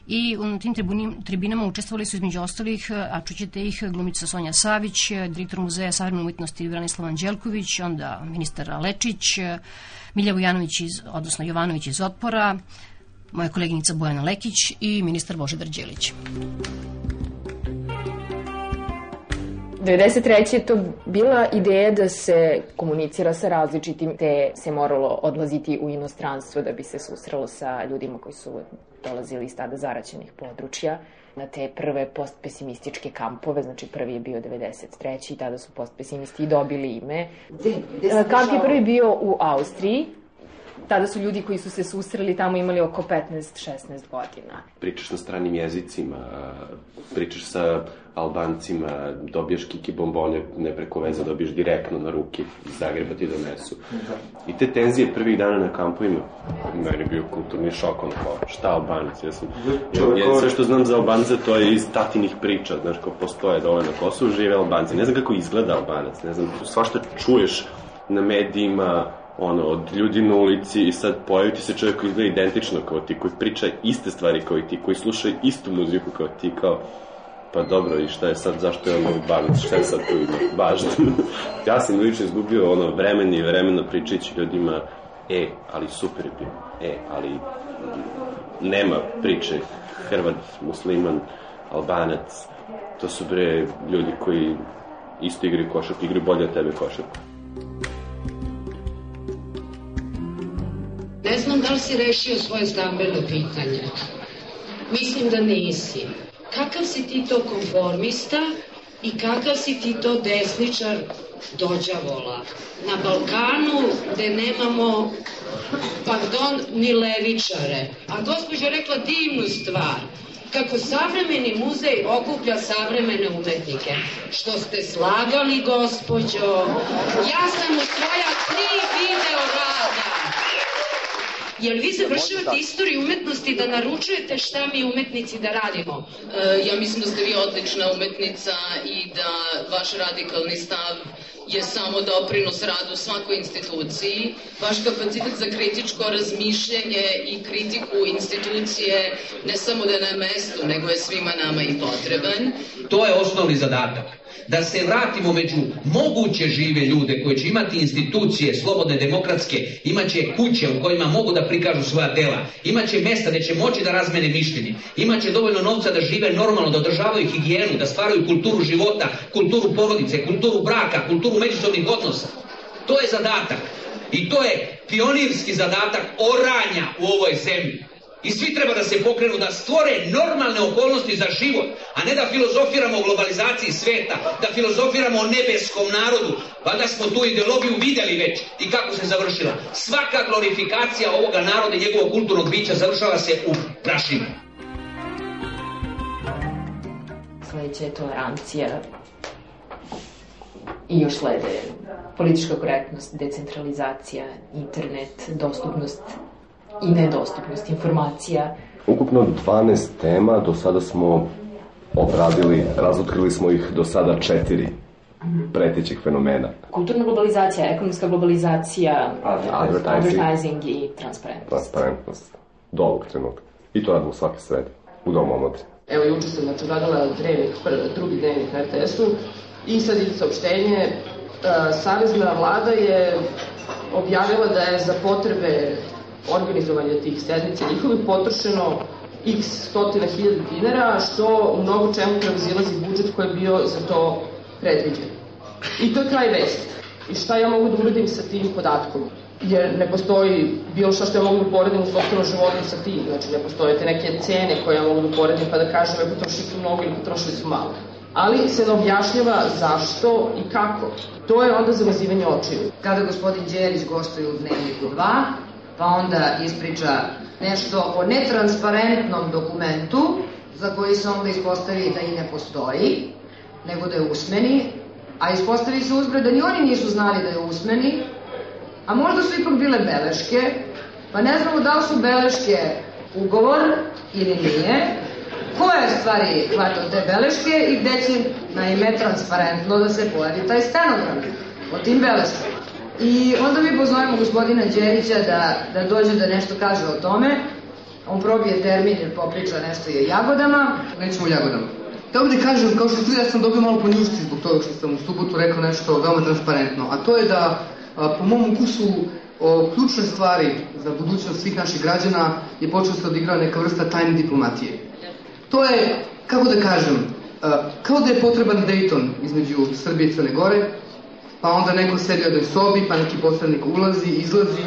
i u tim tribunim, tribinama učestvovali su između ostalih, a čućete ih glumica Sonja Savić, direktor muzeja savremene umetnosti Branislav Anđelković, onda ministar Lečić, Milja Vujanović, iz, odnosno Jovanović iz Otpora, moja koleginica Bojana Lekić i ministar Božidar Đelić. 93. je to bila ideja da se komunicira sa različitim, te se moralo odlaziti u inostranstvo da bi se susrelo sa ljudima koji su dolazili iz tada zaraćenih područja na te prve postpesimističke kampove, znači prvi je bio 93. i tada su postpesimisti dobili ime. Kamp je prvi bio u Austriji, tada su ljudi koji su se susreli tamo imali oko 15-16 godina. Pričaš na stranim jezicima, pričaš sa Albancima, dobiješ kiki bombone, ne preko veze, dobiješ direktno na ruke iz Zagreba ti donesu. I te tenzije prvih dana na kampovima, meni je bio kulturni šok, ono kao, šta Albanac, ja sam, ja, ja, sve što znam za Albance, to je iz tatinih priča, znaš, kao postoje dole na Kosovu, žive Albanci, ne znam kako izgleda Albanac, ne znam, svašta čuješ na medijima, ono, od ljudi na ulici i sad pojavi ti se čovjek koji izgleda identično kao ti, koji priča iste stvari kao i ti, koji sluša istu muziku kao ti, kao pa dobro, i šta je sad, zašto je ono band, šta je sad tu ima, važno. ja sam lično izgubio ono vremen i vremena pričajući ljudima, e, ali super je bio, e, ali nema priče, Hrvat, musliman, albanac, to su bre ljudi koji isto igraju košarku, igraju bolje od tebe košarku. Ne znam da li si rešio svoje stambeno pitanje. Mislim da nisi. Kakav si ti to konformista i kakav si ti to desničar dođavola? Na Balkanu gde nemamo, pardon, ni levičare. A gospođa rekla divnu stvar kako savremeni muzej okuplja savremene umetnike. Što ste slagali, gospođo? Ja sam svoja tri video rada Jel vi završavate istoriju umetnosti da naručujete šta mi umetnici da radimo? E, ja mislim da ste vi odlična umetnica i da vaš radikalni stav je samo doprinos radu svakoj instituciji. Vaš kapacitet za kritičko razmišljanje i kritiku institucije ne samo da je na mestu, nego je svima nama i potreban. To je osnovni zadatak da se vratimo među moguće žive ljude koji će imati institucije slobodne, demokratske, imaće kuće u kojima mogu da prikažu svoja dela, imaće mesta gde će moći da razmene mišljenje, imaće dovoljno novca da žive normalno, da održavaju higijenu, da stvaraju kulturu života, kulturu porodice, kulturu braka, kulturu međusobnih odnosa. To je zadatak. I to je pionirski zadatak oranja u ovoj zemlji. I svi treba da se pokrenu, da stvore normalne okolnosti za život, a ne da filozofiramo o globalizaciji sveta, da filozofiramo o nebeskom narodu, pa da smo tu ideologiju videli već i kako se završila. Svaka glorifikacija ovoga naroda i njegovog kulturnog bića završava se u prašinu. Sledeća je tolerancija i još slede politička korektnost, decentralizacija, internet, dostupnost i nedostupnost informacija. Ukupno 12 tema, do sada smo obradili, razotkrili smo ih do sada četiri pretećih fenomena. Kulturna globalizacija, ekonomska globalizacija, advertising, advertising i transparentnost. Transparentnost. Do ovog trenutka. I to radimo svake srede, u domu omladine. Evo, juče sam znači, radila dnevnik, drugi dnevnik na RTS-u i sad ide saopštenje. Savezna vlada je objavila da je za potrebe organizovanja tih sednica njihovih potrošeno x stotina hiljada dinara, što u mnogo čemu prevazilazi budžet koji je bio za to predviđen. I to je kraj vesti. I šta ja mogu da uradim sa tim podatkom? Jer ne postoji bilo šta što ja mogu da poredim u sopstvenom životu sa tim. Znači, ne postoje te neke cene koje ja mogu da poredim pa da kažem ja potrošili su mnogo ili potrošili su malo. Ali se ne objašnjava zašto i kako. To je onda zamazivanje očiju. Kada gospodin Đerić gostuje u Dnevniku 2, pa onda ispriča nešto o netransparentnom dokumentu za koji se onda ispostavi da i ne postoji, nego da je usmeni, a ispostavi se uzbre da ni oni nisu znali da je usmeni, a možda su ipak bile beleške, pa ne znamo da li su beleške ugovor ili nije, ko je stvari hvatao te beleške i gde će naime transparentno da se pojavi taj stenogram o tim beleškama. I onda mi pozovemo gospodina Đerića da, da dođe da nešto kaže o tome. On probije termin jer popriča nešto i o jagodama. Nećemo o jagodama. Da ovde kažem, kao što su ja sam dobio malo ponjušci zbog toga što sam u subotu rekao nešto veoma transparentno, a to je da po mom ukusu o ključne stvari za budućnost svih naših građana je počeo se odigrao neka vrsta tajne diplomatije. To je, kako da kažem, kao da je potreban Dayton između Srbije i Crne Gore, pa onda neko sedi u jednoj sobi, pa neki poslanik ulazi, izlazi,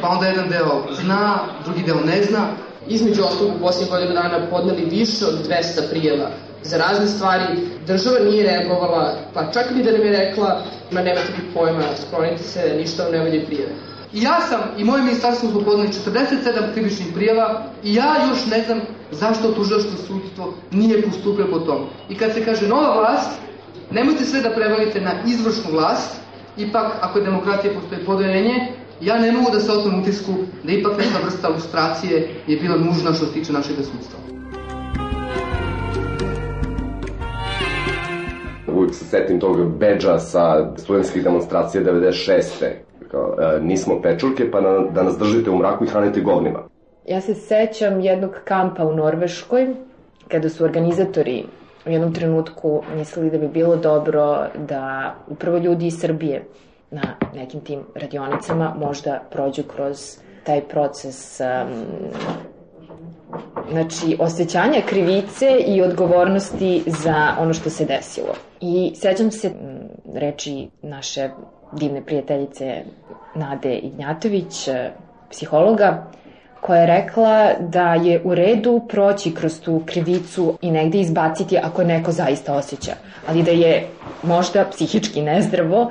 pa onda jedan deo zna, drugi deo ne zna. Između ostalog u posljednje godinu dana podneli više od 200 prijeva za razne stvari. Država nije reagovala, pa čak ni da nam je rekla, ma nemate ti pojma, sklonite se, ništa vam ne valje prijeve. I ja sam i moje ministarstvo smo podneli 47 krivičnih prijava i ja još ne znam zašto tužilaštvo sudstvo nije postupilo po tom. I kad se kaže nova vlast, Nemojte sve da prevalite na izvršnu vlast, ipak ako je demokratija postoje poverenje, ja ne mogu da se otmem utisku da ipak neka vrsta lustracije je bila nužna što se tiče našeg sudstva. Uvijek se setim tog beđa sa studentskih demonstracija 96. Kao, e, nismo pečurke, pa na, da nas držite u mraku i hranite govnima. Ja se sećam jednog kampa u Norveškoj, kada su organizatori u jednom trenutku mislili da bi bilo dobro da upravo ljudi iz Srbije na nekim tim radionicama možda prođu kroz taj proces um, znači osjećanja krivice i odgovornosti za ono što se desilo. I sećam se reči naše divne prijateljice Nade Ignjatović, psihologa, koja je rekla da je u redu proći kroz tu krivicu i negde izbaciti ako neko zaista osjeća, ali da je možda psihički nezdravo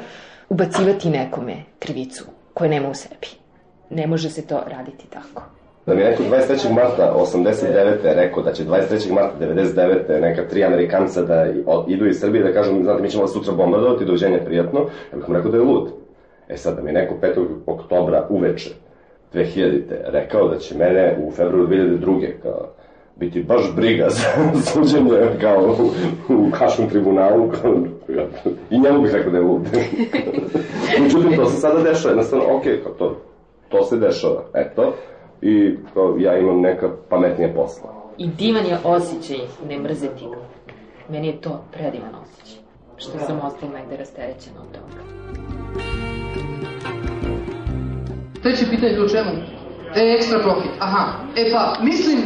ubacivati nekome krivicu koje nema u sebi. Ne može se to raditi tako. Da mi je neko 23. marta 89. rekao da će 23. marta 99. neka tri Amerikanca da idu iz Srbije da kažu, znate, mi ćemo vas sutra bombardovati, dođenje prijatno, ja bih mu rekao da je lud. E sad, da mi je neko 5. oktobra uveče 2000. rekao da će mene u februaru 2002. kao biti baš briga za suđenje kao u, u Haškom tribunalu kao, i njemu bih rekao da je lud. Međutim, to se sada dešava, jednostavno, ok, kao to, to se dešava, eto, i kao, ja imam neka pametnija posla. I divan je osjećaj ne mrzeti ga. Meni je to predivan osjećaj, što sam ostala negde rasterećena od toga. Treće pitanje je o čemu? E, ekstra profit. Aha. E pa, mislim,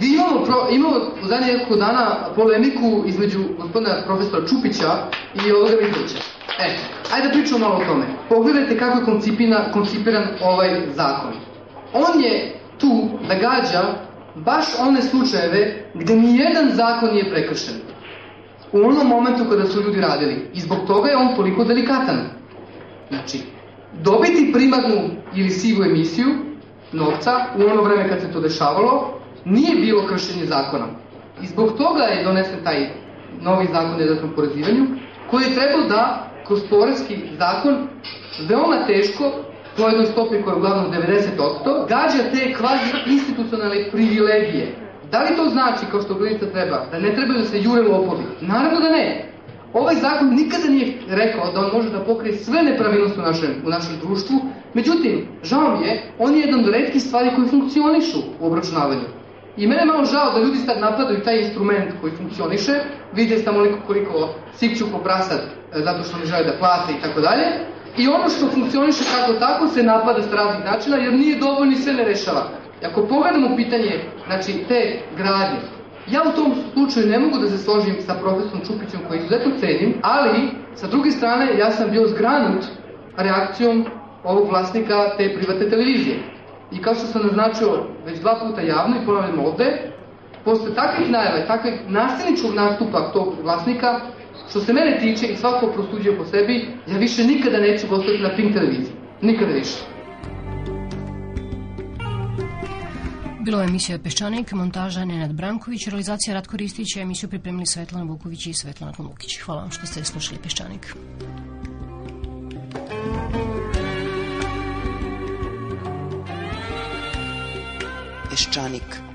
vi imamo, pro, imamo u zadnje nekoliko dana polemiku između gospodina profesora Čupića i ovoga Vidovića. E, ajde da pričamo malo o tome. Pogledajte kako je koncipina, koncipiran ovaj zakon. On je tu da gađa baš one slučajeve gde ni jedan zakon nije prekršen. U onom momentu kada su ljudi radili. I zbog toga je on toliko delikatan. Znači, dobiti primarnu ili sivu emisiju novca u ono vreme kad se to dešavalo nije bilo kršenje zakona. I zbog toga je donesen taj novi zakon o porazivanju koji je trebao da kroz porezki zakon veoma teško po jednoj stopi koja je uglavnom 90%, gađa te kvazi institucionalne privilegije. Da li to znači, kao što glednica treba, da ne trebaju da se jure lopovi? Naravno da ne. Ovaj zakon nikada nije rekao da on može da pokrije sve nepravilnosti u našem, u našem društvu, međutim, žao mi je, on je jedan od redkih stvari koji funkcionišu u obračunavanju. I mene malo žao da ljudi sad napadaju taj instrument koji funkcioniše, vidite samo koliko, koliko sikću po prasad e, zato što ne žele da plate i tako dalje, i ono što funkcioniše kako tako se napada s raznih načina jer nije dovoljno i sve ne rešava. I ako pogledamo pitanje znači, te gradnje, ja u tom slučaju ne mogu da se složim sa profesorom Čupićem koji izuzetno cenim, ali sa druge strane ja sam bio zgranut reakcijom ovog vlasnika te privatne televizije. I kao što sam naznačio već dva puta javno i ponavljam ovde, posle takvih najava takvih nasilničkog nastupa tog vlasnika, Što se mene tiče i svako prostuđuje po sebi, ja više nikada neću gostati na Pink televiziji. Nikada više. Bilo je emisija Peščanik, montaža Nenad Branković, realizacija Ratko Ristić, emisiju pripremili Svetlana Vuković i Svetlana Komukić. Hvala vam što ste slušali Peščanik. Peščanik